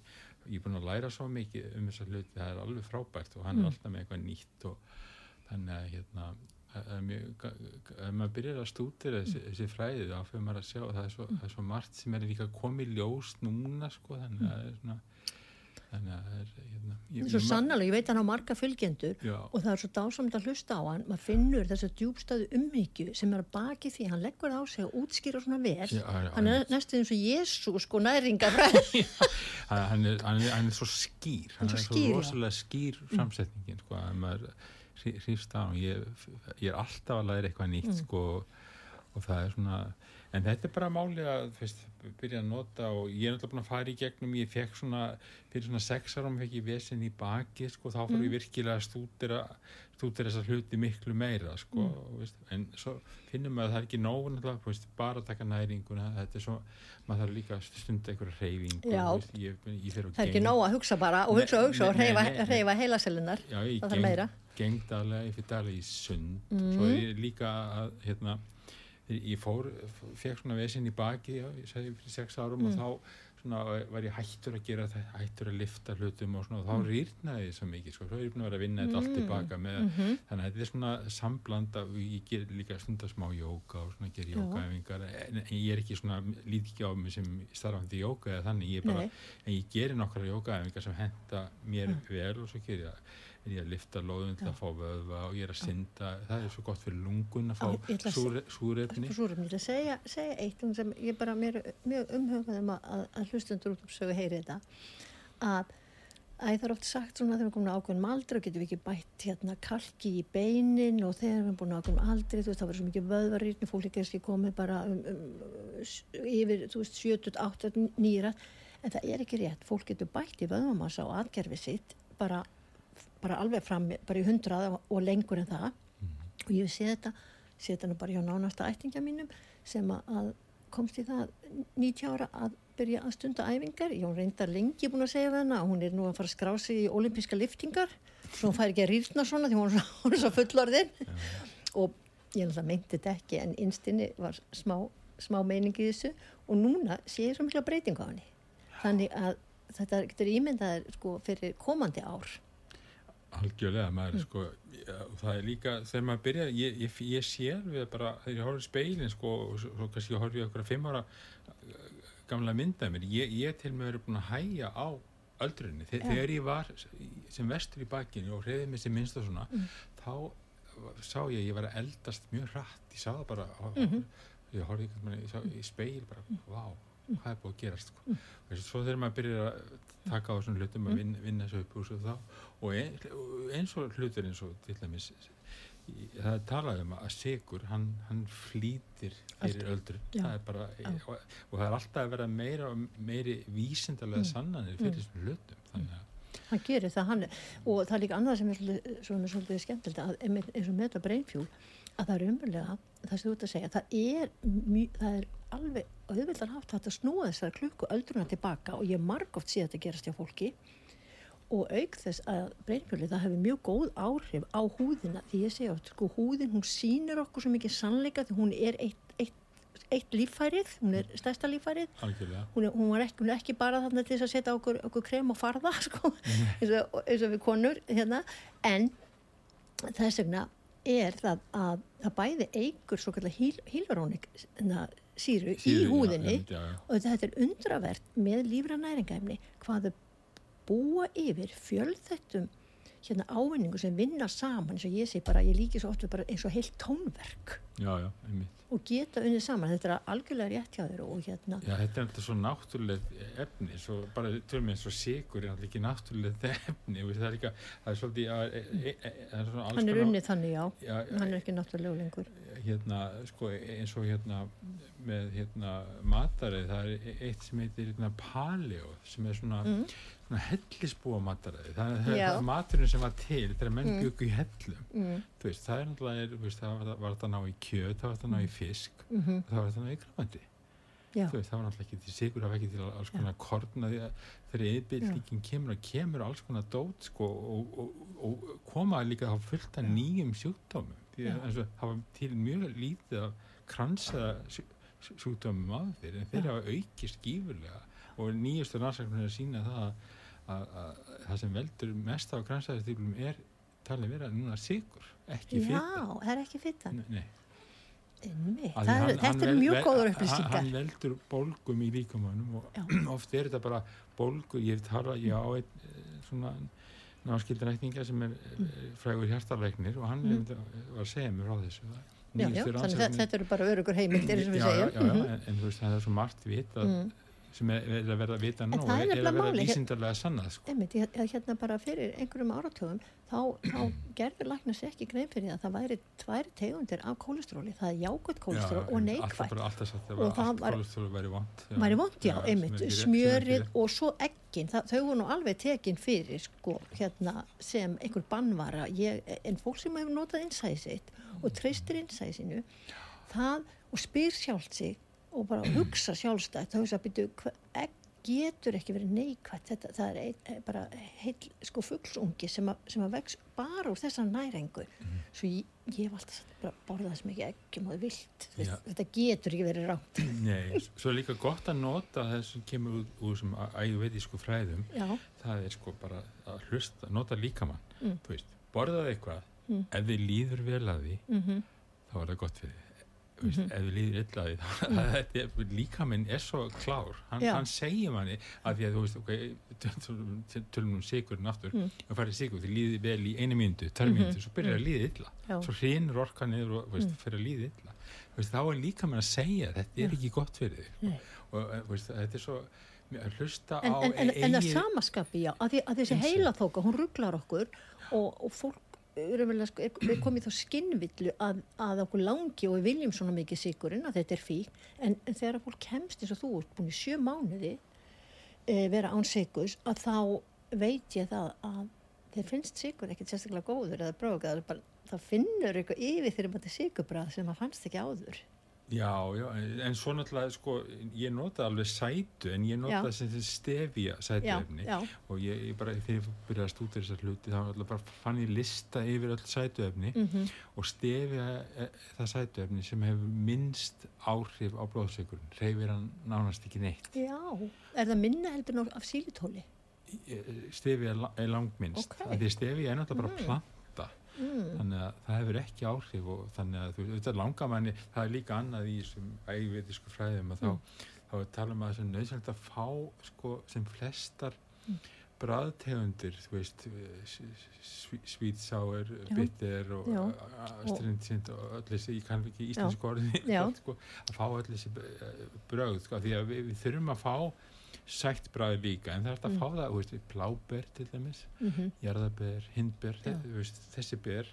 ég er búin að læra svo mikið um þessa hluti það er alveg frábært og hann mm. er alltaf með eitthvað nýtt og þannig að hérna ef maður byrjar að stútir þessi, mm. þessi fræði þá fyrir maður að sjá það er svo, mm. það er svo margt sem er líka komið ljós núna sko þannig að það er svona þannig að það er hérna, ég, svo sannlega, ég veit hann á marga fylgjendur já. og það er svo dásamt að hlusta á hann maður finnur þess að djúbstöðu umhyggju sem er að baki því, hann leggur á sig og útskýra svona vel, já, hann er næstu eins og Jésu sko næringar hann, hann, hann er svo skýr hann er svo rosalega skýr samsetningin sko að maður hrýfst á ég, ég er alltaf að læra eitthvað nýtt mm. sko, og það er svona en þetta er bara máli að fyrst, byrja að nota og ég er náttúrulega búin að fara í gegnum ég fekk svona, fyrir svona sex árum fekk ég vesen í baki sko, þá fór mm. ég virkilega að stúdira stúdira þessar hluti miklu meira sko, mm. veist, en svo finnum við að það er ekki nóg bara að taka næringuna þetta er svo, maður þarf líka stund einhverja reyfingu ég, ég það er ekki nóg að hugsa bara og hugsa og hugsa og reyfa heilasellunar það þarf meira gengd alveg, ég fyrir alveg í sund mm. svo er líka að hérna, ég fór, fekk svona vesinn í baki, já, ég sagði fyrir sex árum mm. og þá svona, var ég hættur að gera þetta, hættur að lifta hlutum og, svona, og þá mm. rýrnaði ég svo mikið sko, þá er ég búin að vera að vinna þetta allt mm. tilbaka með, -hmm. þannig að þetta er svona sambland að ég ger líka stundar smá jóka og svona ger jókaæfingar en, en ég er ekki svona, lít ekki á mig sem starfandi jóka eða þannig, ég er bara Nei. en ég gerir nokkra jókaæfingar sem henda mér mm. vel og svo ger ég það er ég að lifta loðun til að fá vöðva og ég er að synda, það er svo gott fyrir lungun að fá súrefni. Það segja, segja eitt sem ég bara mér, mjög umhugað um að, að hlustundur út um sögu heyri þetta. Að, að það er oft sagt svona þegar við erum komin á ákveðnum aldri og getum við ekki bætt hérna kalki í beinin og þegar við erum búin á ákveðnum aldri þú veist það verður svo mikið vöðvarýrni, fólk er ekki komið bara um, um, yfir, þú veist 70, 80, 9 en það er ekki rétt, fólk getur bætt í vöðvamassa og aðgerfi sitt bara bara alveg fram, bara í hundrað og lengur en það. Mm. og ég sé þetta sé þetta nú bara hjá nánasta ættingja mínum sem að komst í það 90 ára að byrja að stunda æfingar, ég hún reyndar lengi búin að segja við hennar, hún er nú að fara að skrá sig í olimpíska liftingar, svo hún fær ekki að rýrna svona því hún, er svo fullorðin. Ja. og ég náttúrulega meinti þetta ekki en innstinni var smá, smá meiningi þessu. Og núna sé ég svo mikla breyting á henni. Þannig að þetta getur ímyndaðir sko fyrir komandi ár Algjörlega, maður, mm. sko, ja, það er líka, þegar maður byrjar, ég, ég, ég sér við bara, þegar ég horfður í speilin, sko, og svo kannski ég horfði okkur að fimm ára uh, gamla myndaði mér, ég, ég til mig verið búin að hæja á öldrunni, Þe, ja. þegar ég var sem vestur í bakinu og hreðið mér sem minnst og svona, mm. þá sá ég að ég var að eldast mjög hratt, ég sá það bara, mm -hmm. ég horfði í speil bara, vá, hvað er búið að gerast sko. mm. svo þegar maður byrjar að taka á þessum hlutum að vinna, vinna þessu upp úr svo þá og ein, eins og hlutur eins og til dæmis það er talað um að sigur hann, hann flýtir fyrir öldru það bara, og, og það er alltaf að vera meira og meiri vísindarlega sannanir fyrir þessum hlutum þannig að hann gerir það hann, og það er líka annað sem er svolítið, skemmtilegt að eins og með þetta breynfjúl að það er umverulega, það sem þú ert að segja það er, mjög, það er alveg auðvitað haft að snúa þessar klukku öldruna tilbaka og ég margóft sé að þetta gerast hjá fólki. Og auk þess að breynfjöli það hefur mjög góð áhrif á húðina því ég segja, sko húðin hún sínir okkur svo mikið sannleika því hún er eitt, eitt, eitt líffærið hún er stærsta líffærið. Hún er, hún, er ekki, hún er ekki bara þarna til þess að setja okkur, okkur krem og farða sko, eins, og, eins og við konur hérna, en þess vegna er það að það bæði eigur svo kallar hílarónik síru í húðinni já, já, já. og þetta er undravert með lífra næringæfni hvaðu búa yfir fjölþettum hérna ávinningu sem vinna saman eins og ég segi bara, ég líki svo oft bara eins og heilt tónverk já, já, og geta unnið saman, þetta er algjörlega rétt hjá þér hérna Já, þetta er alltaf svo náttúrulega efni svo bara tölum við eins og sigur er alltaf ekki náttúrulega efni það er líka, það er svolítið að, e, e, e, Hann er unnið þannig, já, hann er ekki náttúrulega lengur. Hérna, sko, eins og hérna með hérna matarið, það er eitt sem heitir hérna paleo sem er svona mm. hellisbúa mataræði. Það, það er maturinn sem var til þegar menn mm. byggu í hellum. Mm. veist, það er náttúrulega, það var, var þetta ná í kjöt það var þetta ná í fisk mm -hmm. það var þetta ná í grafandi veist, það var náttúrulega ekki til sigur það var ekki til alls konar korna þegar yfirbyrlíkin kemur og kemur alls konar dót sko, og, og, og koma líka á fullt af nýjum sjúkdómum. Að það var til mjög lítið af kransaða sjúkdómum á þeir en þeir hafa aukist gífurlega. Og nýjastu rannsæknum er að sína það að að það sem veldur mest á kransæðistíflum er talið vera núna sigur, ekki fyrta Já, það er ekki fyrta Þetta er mjög góður upplýsingar Hann veldur bólgum í líkamannum og Já. oft er þetta bara bólgur, ég tala, ég á einn eh, svona náskildarækninga sem er mm. frægur hjartarleiknir og hann mm. var að segja mér frá þessu Já, já, þannig að þetta eru bara örugur heimildir segjum. Já, já, mm -hmm. en, en þú veist það er svo margt vit að mm sem er, er að verða að vita nú er, er að verða vísindarlega sannað sko. hérna bara fyrir einhverjum áratugum þá, þá gerður lækna sér ekki grein fyrir það að það væri tværi tegundir af kólestróli, það er jákvæmt kólestról og neikvæmt og það var væri vond, já, já, smjörið og svo ekkin það, þau voru nú alveg tekin fyrir sko, hérna, sem einhver bannvara. Ég, en fólk sem hefur notað innsæði sitt og treystir innsæði sinu það og spyr sjálft sig og bara hugsa sjálfstætt þá hugsa að byrju, getur ekki verið neikvægt þetta, það er ein, eh, bara heil sko fuggsungi sem, sem að vex bara úr þessa nærengu mm. svo ég, ég hef alltaf bara borðað sem ekki ekki máðu vilt ja. þetta getur ekki verið rátt Nei, svo er líka gott að nota þess sem kemur úr, sem æðuvetísku fræðum Já. það er sko bara að hlusta, nota líkamann mm. veist, borðað eitthvað mm. ef þið líður vel að því -hmm. þá er það gott fyrir þið Mm -hmm. ef við líðir illaði mm. líka minn er svo klár hann, hann segir manni að því að þú veist okay, tölum um sigurinn aftur mm. og farið sigur, þið líði vel í einu myndu tölum myndu, -hmm. svo byrjar að líði illa Já. svo hrinur orka niður og veist, mm. fyrir að líði illa veist, þá er líka mann að segja þetta er ekki gott fyrir þig og veist, þetta er svo að hlusta en, á en, en, en það samaskapi, já, að, því, að þessi heila þóka, hún rugglar okkur og, og fólk sko, er, er komið þá skinnvillu að, að okkur langi og við viljum svona mikið sigurinn að þetta er fík. En, en þegar að fólk kemst eins og þú ert búin í sjö mánuði e, vera án sigurs að þá veit ég það að þeir finnst sigur ekkert sérstaklega góður eða brókað það finnur eitthvað yfir þegar maður er sigurbrað sem maður fannst ekki áður Já, já, en svo náttúrulega, sko, ég nota alveg sætu, en ég nota sem stefja sætuefni og ég, ég bara, þegar ég byrjaði að stúta þessar hluti, þá bara fann ég lista yfir öll sætuefni mm -hmm. og stefja e, það sætuefni sem hefur minnst áhrif á blóðsökurinn, reyfir hann nánast ekki neitt. Já, er það minna heldur af sílitóli? Stefja er langt minnst, okay. því stefja er náttúrulega bara mm. plant mm. þannig að það hefur ekki áhrif og þannig að þú veist, þetta langar manni það er líka annað í þessum ægvetisku fræðum að mm. þá, þá tala maður sem nöðsynlegt að fá sko sem flestar mm. bræðtegundir, þú veist, svítsáir, bitter og strindsind og öll þessi, ég kann ekki íslensku orðin, sko, að fá öll þessi eh, bröð, sko, því að við, við þurfum að fá sætt bræði líka, en það er alltaf að mm. fá það, þú veist, pláber til dæmis, mm -hmm. jarðaber, hindber, veist, þessi ber,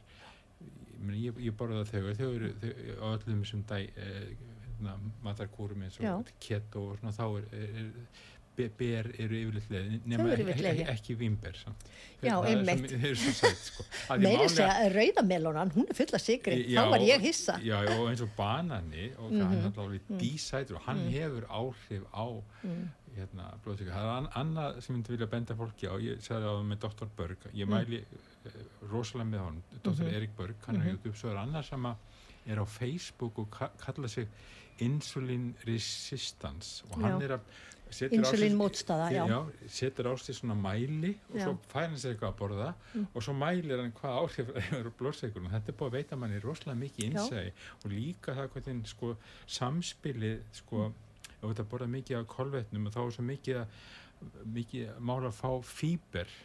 ég, ég borða þau, þau eru á öllum sem dæ, eh, hérna, matarkúrum eins og keto og svona, þá er, er, er ber eru yfirleitt leði nema ekki, ekki, ekki vimber já, einmitt sko. meiri segja að rauðamelonan hún er full af sigri, já, þá var ég hissa já, og eins og banani og mm -hmm. hann er alveg mm. dísætur og hann mm. hefur áhrif á mm. Hérna, blóðsíka, það er annað sem ég myndi vilja benda fólki á, ég segði á það með Dr. Berg, ég mm. mæli uh, rosalega með honum, Dr. -hmm. Erik Berg hann er á mhm. YouTube, svo er annað sem er á Facebook og kalla sig Insulin Resistance og hann er að Insulín mótstaða, já. já setur á sig svona mæli og já. svo fær hann sér eitthvað að borða mm. og svo mælir hann hvað áhrif það er blóðsækurinn. Þetta er búin að veita manni rosalega mikið innsæði og líka það hvernig sko, samspilið sko, mm. Ef þetta borða mikið af kolvetnum og þá er svo mikið, mikið mála að fá fýber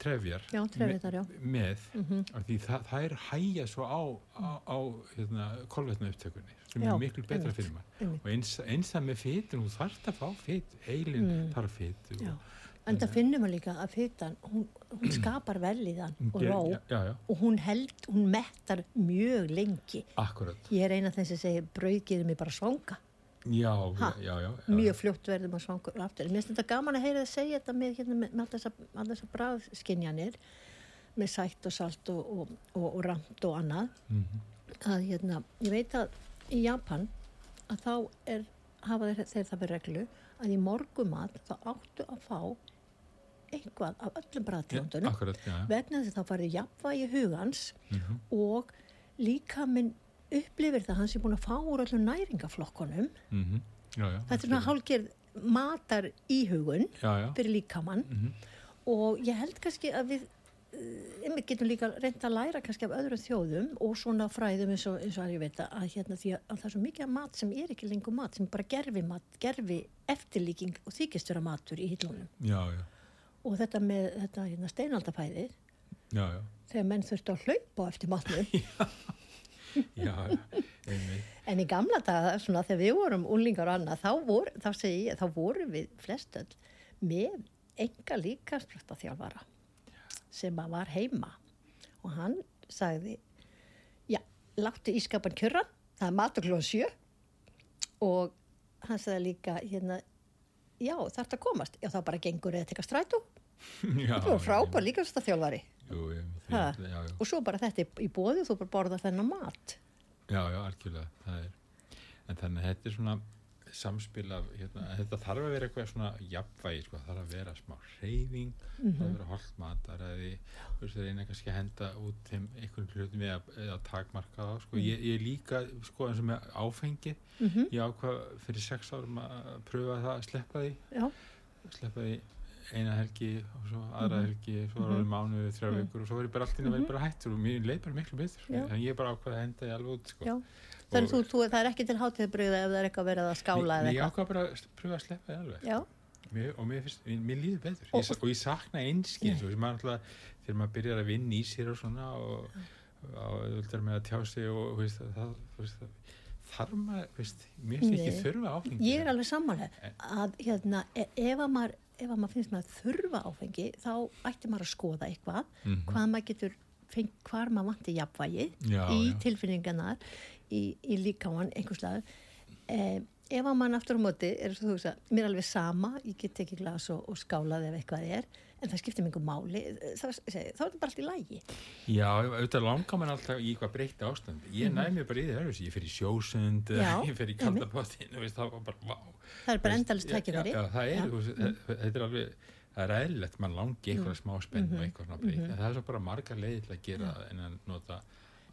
trefjar. Já, trefjar, með, með. Mm -hmm. því það, það er hægja svo á, á, á hérna, kolvetnu upptökunni sem já, er miklu betra fyrir mann. og eins, eins það með fytur, þú þarfst að fá fyt heilin mm. þarf fytur en það finnum við líka að fytan hún, hún skapar vel í þann og ró já, og hún held, hún mettar mjög lengi. Akkurat. ég er eina af þeim sem segir brauðgiður mig bara svanga Já, já, já, mjög fljótt verðum að svangur aftur. Mér finnst þetta gaman að heyra það segja þetta með, hérna, með, með alltaf þessar bræðskinjanir með sætt og salt og, og, og, og ramt og annað mm -hmm. að hérna, ég veit að í Japan að þá er, hafa þeir, þeir það fyrir reglu að í morgumat þá áttu að fá einhvað af öllum bræðtjóndunum vegna þess að þá farið jafnvægi hugans mm -hmm. og líka minn upplifir það hans er búin að fá úr öllum næringaflokkonum mm -hmm. já, já, þetta er svona hálfgerð matar í hugun já, fyrir líkamann. Mm -hmm. og ég held kannski að við við uh, getum líka reynda að læra kannski af öðrum þjóðum og svona fræðum eins og, eins og að ég veit að, hérna, að, að það er svo mikið mat sem er ekki lengur mat sem bara gerfi mat, gerfi eftirlíking og þykist vera matur í hillunum. Og þetta með þetta hérna, steinaldafæði þegar menn þurftu að hlaupa eftir matnum já, en í gamla daga svona, þegar við vorum úlingar og annað þá, vor, þá, ég, þá vorum við flestöld með enga líka spröttaþjálfara sem var heima. Og hann sagði já, láttu ískapan kjörra það er matur klóðan sjö og hann sagði líka hérna, já þarf þetta að komast. Já þá bara gengur eða teka strætu þetta var frábær líka þetta þjálfari jú, ég, já, já. og svo bara þetta í bóði þú bara borða þennan mat já já, algjörlega en þannig að þetta er svona samspil af, hérna, þetta þarf að vera eitthvað svona jafnvægi, sko, þarf að vera smá reyfing, mm -hmm. þarf að vera holdmatar eða þú veist, það er eina kannski að henda út þeim einhvern hlutum eða, takmarka það, sko, mm -hmm. ég, ég líka sko eins og með áfengi mm -hmm. ég ákvað fyrir sex árum að pröfa það að sleppa því Já. sleppa því eina helgi og svo aðra mhm. helgi, svo var það mhm. mánuðu þrjá mhm. vikur og svo var ég bara allt inn að vera hættur og mér leið bara miklu betur, en ég bara ákvaði að henda því alveg út, sko Þannig þú, þú, það er ekki til hátíðbröða ef það er eitthvað verið að skála eða eitthvað? Ég ákvað bara að pröfa að sleppa það alveg. Mér, og mér, fyrst, mér líður betur. Og ég, og ég sakna sem maður alltaf, þegar maður byrjar að vinna í sér og svona og auðvitað með að tjá sig og veist, það, veist, þarf maður, veist, mér finnst ekki þurfa áfengi. Ég er alveg samanlega að hérna, e, ef að maður, ef að maður finnst maður þurfa áfengi, þá ætti maður að skoða eitthvað, mm -hmm. hvað maður getur fengt hvar maður vanti jafnvægi já, í já. tilfinningarnar í, í líkáman einhverslega eh, ef að aftur á móti er þú veist að mér er alveg sama ég get ekki glas og, og skálað ef eitthvað er en það skiptir mjög máli. Þá, er þetta bara allt í lægi Já, auðvitað langar mann alltaf í eitthvað breytt ástand. Ég mm -hmm. næmi bara í það, ég fer í sjósund Já, ég fer í kaldapottin það, það er bara endalist tækifæri. Já, það er, mm. þetta er alveg það er eðlilegt, mann langi eitthvað mm. smá spenn og mhm. eitthvað svona breytt, en það er svo bara margar leið til að gera en að nota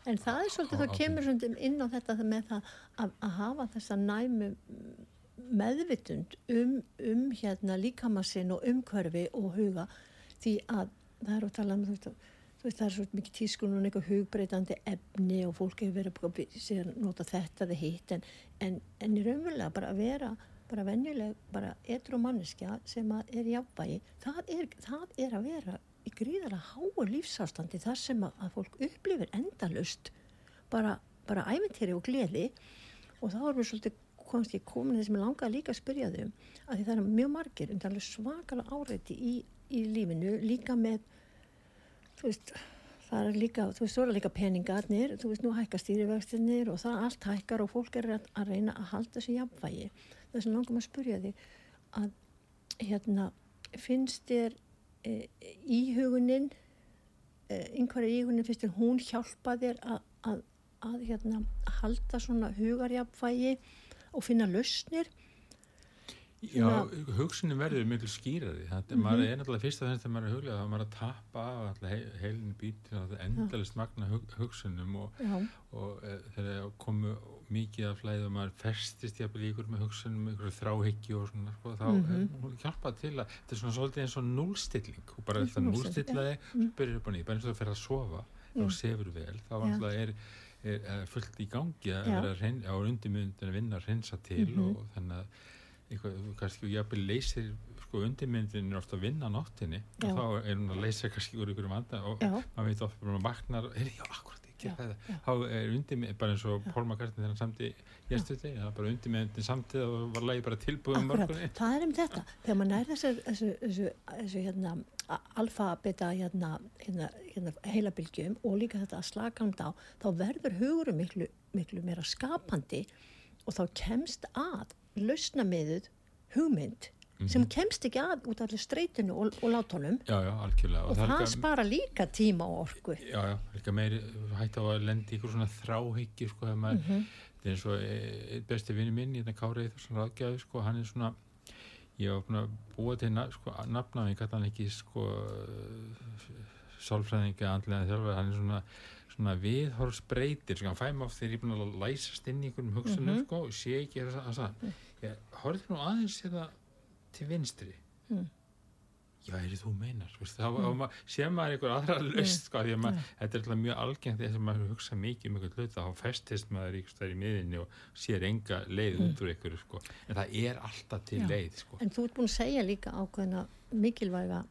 En það er svolítið, þá kemur inn á þetta með það að, að hafa þessa næmu meðvitund um, um hérna líkamassinn og umkörfi og huga. Því að það er að tala um veist, þú veist það er svolítið mikið tískun og eitthvað hugbreytandi efni og fólk hefur verið að nota þetta eða hitt en, en, en í raunverulega bara að vera bara venjuleg, bara etru manneskja sem er jafnvægi, það er, það er að vera í gríðarlega háu lífsástandi þar sem að, að fólk upplifir endalust bara, bara æventýri og gleði. Og þá erum við svolítið komst ég komin þess að ég langaði líka að spyrja þau að því það er mjög margir um það er svakalega áreiti í, í lífinu líka með veist það er líka, þú veist, þú er líka peningarnir þú veist, nú hækkar stýrivextinir og það allt hækkar og fólk er að, að reyna að halda þessu jafnvægi. Þess að langum að spyrja því að hérna finnst þér e, íhugunin e, einhverja íhugunin finnst þér hún hjálpa þér að, að, að hérna halda svona hugarjafnvægi og finna lausnir. Já, hugsunum verður miklu skýrari. Það mm -hmm. er náttúrulega fyrst að þess að maður er huglega þá maður er að tappa af heilin býtir og endalist magna hug, hugsunum og, og e, þegar komu mikið af flæð og maður festist jafnvel ykkur með hugsunum, ykkur þráhyggju og svona, sko, þá mm -hmm. er hún hjálpað til að þetta er svona svolítið eins og núlstilling. Og bara þetta núlstillaði ja. byrjur upp á nýtt, bara eins og þú fer að sofa og sefur vel, þá er er, er fullt í gangi að vera á undirmyndin að vinna að reynsa til mm -hmm. og þannig að eitthvað, kannski jafnvel leysir sko undirmyndin er ofta að vinna náttinni Já. og þá er hún að leysa kannski úr ykkur vanda og Já. maður veit ofta að vaknar og er já, akkurat ekki það þá er undirmyndin, bara eins og Paul McCartney þegar hann samti yesterday, það er bara undirmyndin samtið og var lagi bara um morgunni það er um þetta, þegar maður nær þessu, þessu, þessu, þessu hérna alfa-beta hérna, hérna, hérna heilabilgjum og líka þetta að slagand á þá verður hugurum miklu, miklu meira skapandi og þá kemst að lausna miðuð hugmynd mm -hmm. sem kemst ekki að út af streytinu og, og látónum og, og það, spara líka tíma og orku Já, já, líka meiri hægt á að lendi ykkur svona þráhyggju sko, mm -hmm. það er eins og e, besti vinni minn, hérna Kárið Þorsson Ráðgjafi, sko, hann er svona ég var búin að búa til sko, nafnaði, ég gæti hann ekki sko sálfræðingi andlega þjálfur, hann er svona, svona viðhórsbreytir, sko, hann mig oft þegar ég er búin að læsast inn í einhvern hugsunum mm -hmm. sko, og sé ekki þess að ég horfði nú aðeins þetta til vinstri mm já, er þú meinar veist, þá mm. sé maður einhver aðra löst sko, að maður, mm. þetta er alltaf mjög algengt þess að maður hugsa mikið um einhvern hlut þá festist maður í miðinni og sér enga leið mm. út úr einhverju sko. en það er alltaf til já. leið sko. En þú ert búin að segja líka ákveðina mikilvæga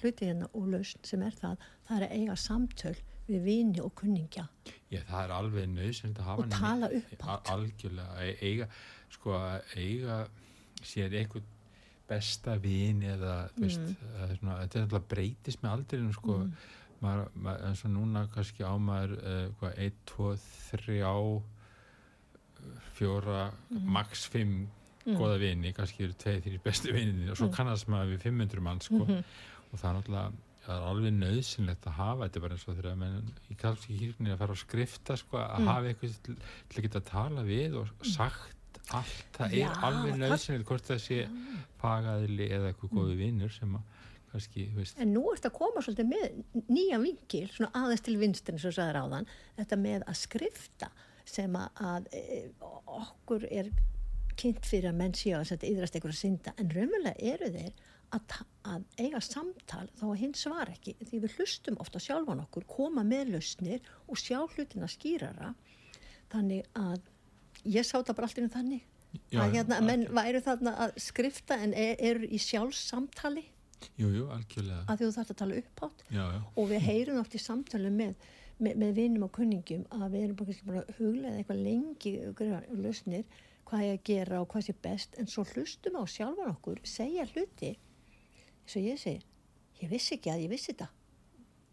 hluti hérna og löst sem er það, það er að eiga samtöl við vini og kunningja Já, það er alveg nöðsynlega að hafa og tala upp átt algjörlega, eiga, sko, eiga sér einhvern besta vin eða veist, mm. svona, þetta er alltaf breytist með aldrinum sko mm. maður, maður, eins og núna kannski á maður uh, 1, 2, 3 fjóra mm. max 5 mm. goða vini kannski eru 2-3 bestu vininni og svo mm. kannast maður við 500 mann sko -hmm. og það er náttúrulega það er alveg nöðsynlegt að hafa þetta bara eins og þegar menn í kalski hýrni að fara á skrifta sko að mm. hafa eitthvað til, til að geta að tala við og sagt allt, það Já, er alveg nöðsynlega hvort það sé fagaðili eða eitthvað góðu vinnur sem að kannski, veist. En nú ert að koma svolítið með nýja vingil, svona aðeins til vinstin sem sagður á þann, þetta með að skrifta sem að, e, okkur er kynnt fyrir að menn séu að setja yðrast að synda, en raunverulega eru þeir að, að eiga samtal þá að hinn svar ekki, því við hlustum ofta sjálfan okkur, koma með lausnir og sjá hlutina skýrara. Þannig að ég sá það bara alltaf um þannig. Já, að hérna, menn væru þarna að skrifta en eru er í sjálfsamtali Jújú, algjörlega. Að þú þarfst að tala upphátt. Og við heyrum oft í samtali með, með, með vinnum og kunningum að við erum bara, bara huglega eitthvað lengi og lausnir hvað ég að gera og hvað sé best en svo hlustum á sjálfan okkur segja hluti. Eins og ég segi ég vissi ekki að ég vissi þetta.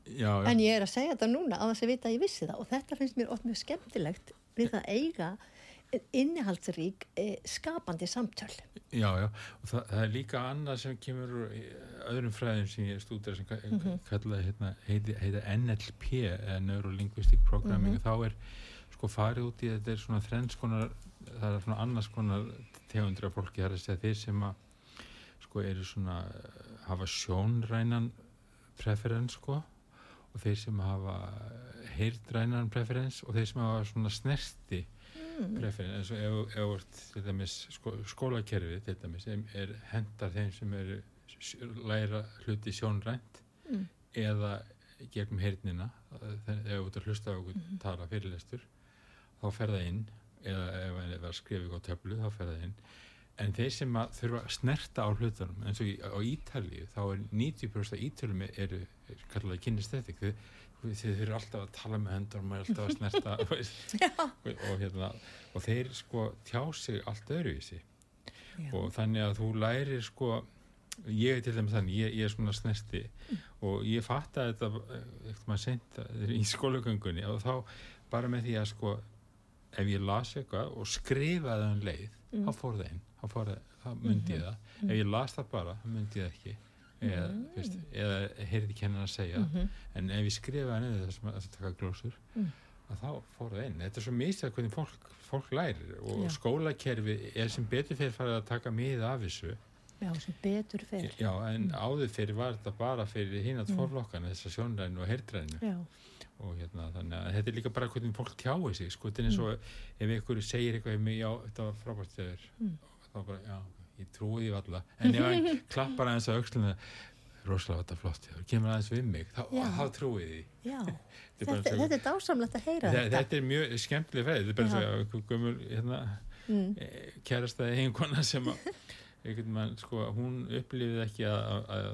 Já, en ég er að segja þetta núna á þess að vita að ég vissi það. Og þetta finnst mér oft mjög skemmtilegt við að eiga innihaldsrík eh, skapandi samtöl Já, já, og það, það er líka annað sem kemur öðrum fræðum sem ég stúdar sem mm -hmm. kallaði hérna, heiti, heiti NLP Neurolinguistic Programming mm -hmm. þá er sko farið út í þetta er svona þrennskonar, það er svona annars konar tegundra fólki þar að segja þeir sem að sko eru svona hafa sjónrænan preferens sko og þeir sem hafa heyrðrænan preferens og þeir sem hafa svona snerti mm. preferens eins og ef, ef dæmis, sko, skólakerfi til dæmis er hendar þeim sem eru læra hluti sjónrænt mm. eða gegnum heyrnina þegar þú ert að hlusta á okkur mm. tala fyrirlestur þá fer það inn eða ef það er að skrifa á töflu þá fer það inn en þeir sem að þurfa að snerta á hlutunum eins og í, á Ítalíu þá er 90% af Ítalíum eru, er kallaði kynestættik þið, þið eru alltaf að tala með hendur og maður er alltaf að snerta og, og, hérna, og þeir sko tjá sig allt öðruvísi. Já. og þannig að þú lærir sko ég er til dæmis þannig, ég, ég er svona snerti. Og ég fatt að þetta eftir maður sent í skólagöngunni og þá bara með því að sko ef ég las eitthvað og skrifaði um leið, Mm. þá fór það inn þá, fór það, þá myndi ég það. Ef ég las það bara, þá myndi ég það ekki eða, Mm. fyrst, eða heyrði kennan að segja Mhm. en ef ég skrifaði það sem að taka glósur Mm. að þá fór það inn þetta er svo mistað hvernig fólk, fólk lærir og Já. skólakerfi er sem betur fyrir farið að taka mið af þessu Já, sem betur fer. Já, en áður fyrir var þetta bara fyrir hinn að tvorflokkana, þess að sjónrænu og heyrðrænu Já, og hérna, þannig að þetta er líka bara hvernig fólk tjáir sig, sko, þetta er eins og ef einhverju segir eitthvað um mig, já, þetta var frábært þegar, Mm. þá bara, já, ég trúi því alla, en ef hann klappar aðeins að auksluna, rosalega þetta flott, þegar kemur aðeins við mig, þá, þá trúi því. Þetta Þetta, þetta er dásamlegt að heyra Þe- þetta. Þetta er mjög skemmtileg fæð, þetta er bara að einhver gömul, hérna, Mm. kærasta eiginkona sem að mann, sko, hún upplifið ekki að, að,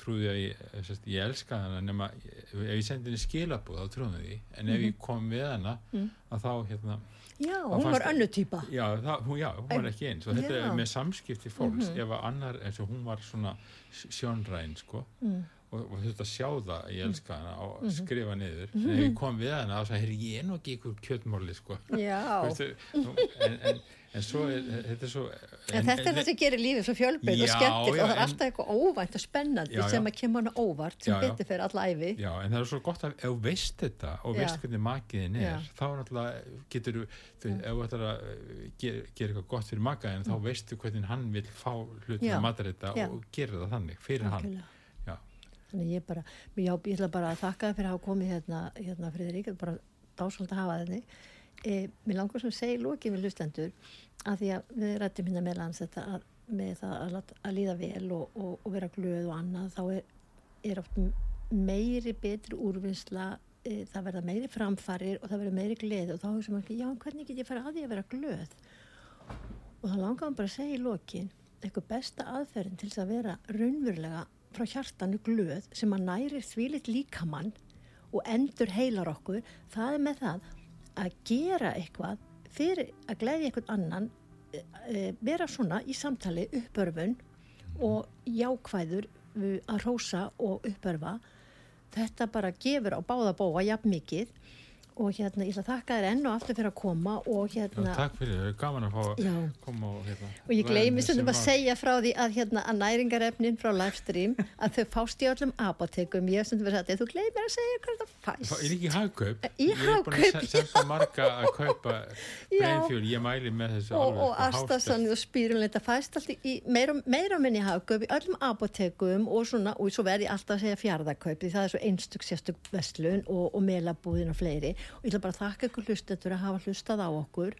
trúði að ég, sérst, ég elska hana nema ef ég sendi henni skilabúð þá trúðum því, en ef ég kom við hana Mm. að þá, hérna Já, hún var önnu týpa. já, hún, já, hún var ekki eins og þetta er með samskipti fólks, Mhm. ef að annar eins og hún var svona sjónræn, sko Mm. og, og þetta sjá það, ég elska hana og Mhm. skrifa niður, en ef ég kom við hana þá sagði, ég er nú ekki ykkur kjötmáli, sko Já, Veistu, nú, en, en, en svo er þetta er svo en þetta er það sem gerir lífið svo fjölbreytt og já, og það er en- alltaf eitthvað óvænt og spennandi Já, já. sem að kemur hana óvart sem Já, betur fyrir alla æfi. Já, en það er svo gott að ef þú veist þetta og veist hvernig makiðin er, þá náttúrulega getur þú, ef þú ætlar að eh, gera, gera eitthvað gott fyrir makaðin, þá veistu hvernig hann vil fá hlutin Mm. Já. að matarita Já. og gera það þannig fyrir hann. Algjörlega. Já. Þannig ég bara, ég ætla bara að þakka þér fyrir að hafa komið hérna, hérna Friðrik, þetta er bara dásvöld að hafa þenni. E, mér langar sem segi lókið við lustendur að því að við rættum hérna með lands þetta að, með það að, að líða vel og, og, og vera glöð og annað, þá er, er oft meiri betri úrvinnsla, e, það verða meiri framfarir og það verða meiri gleði og þá hugsa maður ekki, já, hvernig get ég fara að því að vera glöð? Og það langar maður bara að segja í lokin, eitthvað besta aðferðin til þess að vera raunverulega frá hjartanu glöð sem að nærir þvílitt líkamann og endur heilar okkur, það er með það að gera eitthvað fyrir að gleðja eitthvað annan, e, e, vera svona í samtali uppörfun og jákvæður uh, að rósa og uppörfa. Þetta bara gefur á báða bóa jafn mikið og hérna ég ætla að þakka þér enn og aftur fyrir að koma og Já, hérna takk fyrir, það er gaman að fá að Já. koma og hérna. og ég gleymi stundum að segja frá því að, hérna, að næringarefnin frá livestream að þau fást í öllum apotekum ég stundum að segja, þú gleymir að segja hvað það fæst Það er ekki í hagkaup. Í Ég er búin að Hagkaup, se- senda marga að kaupa Já. breinfjól, ég mæli með þessu og, og sko, astasann og spýrunleita fæst í- í meira, meira minni hagkaup í öllum apotekum og svona og svo verði ég alltaf að segja fjárðakaup því það er svo einstök sérstök vestlun og, og melabúðin og fleiri og ég ætla bara þakka ykkur hlustendur að hafa hlustað á okkur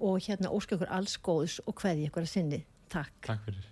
og hérna óska ykkur alls góðs og hverði ykkur að sinni. Takk. Takk fyrir.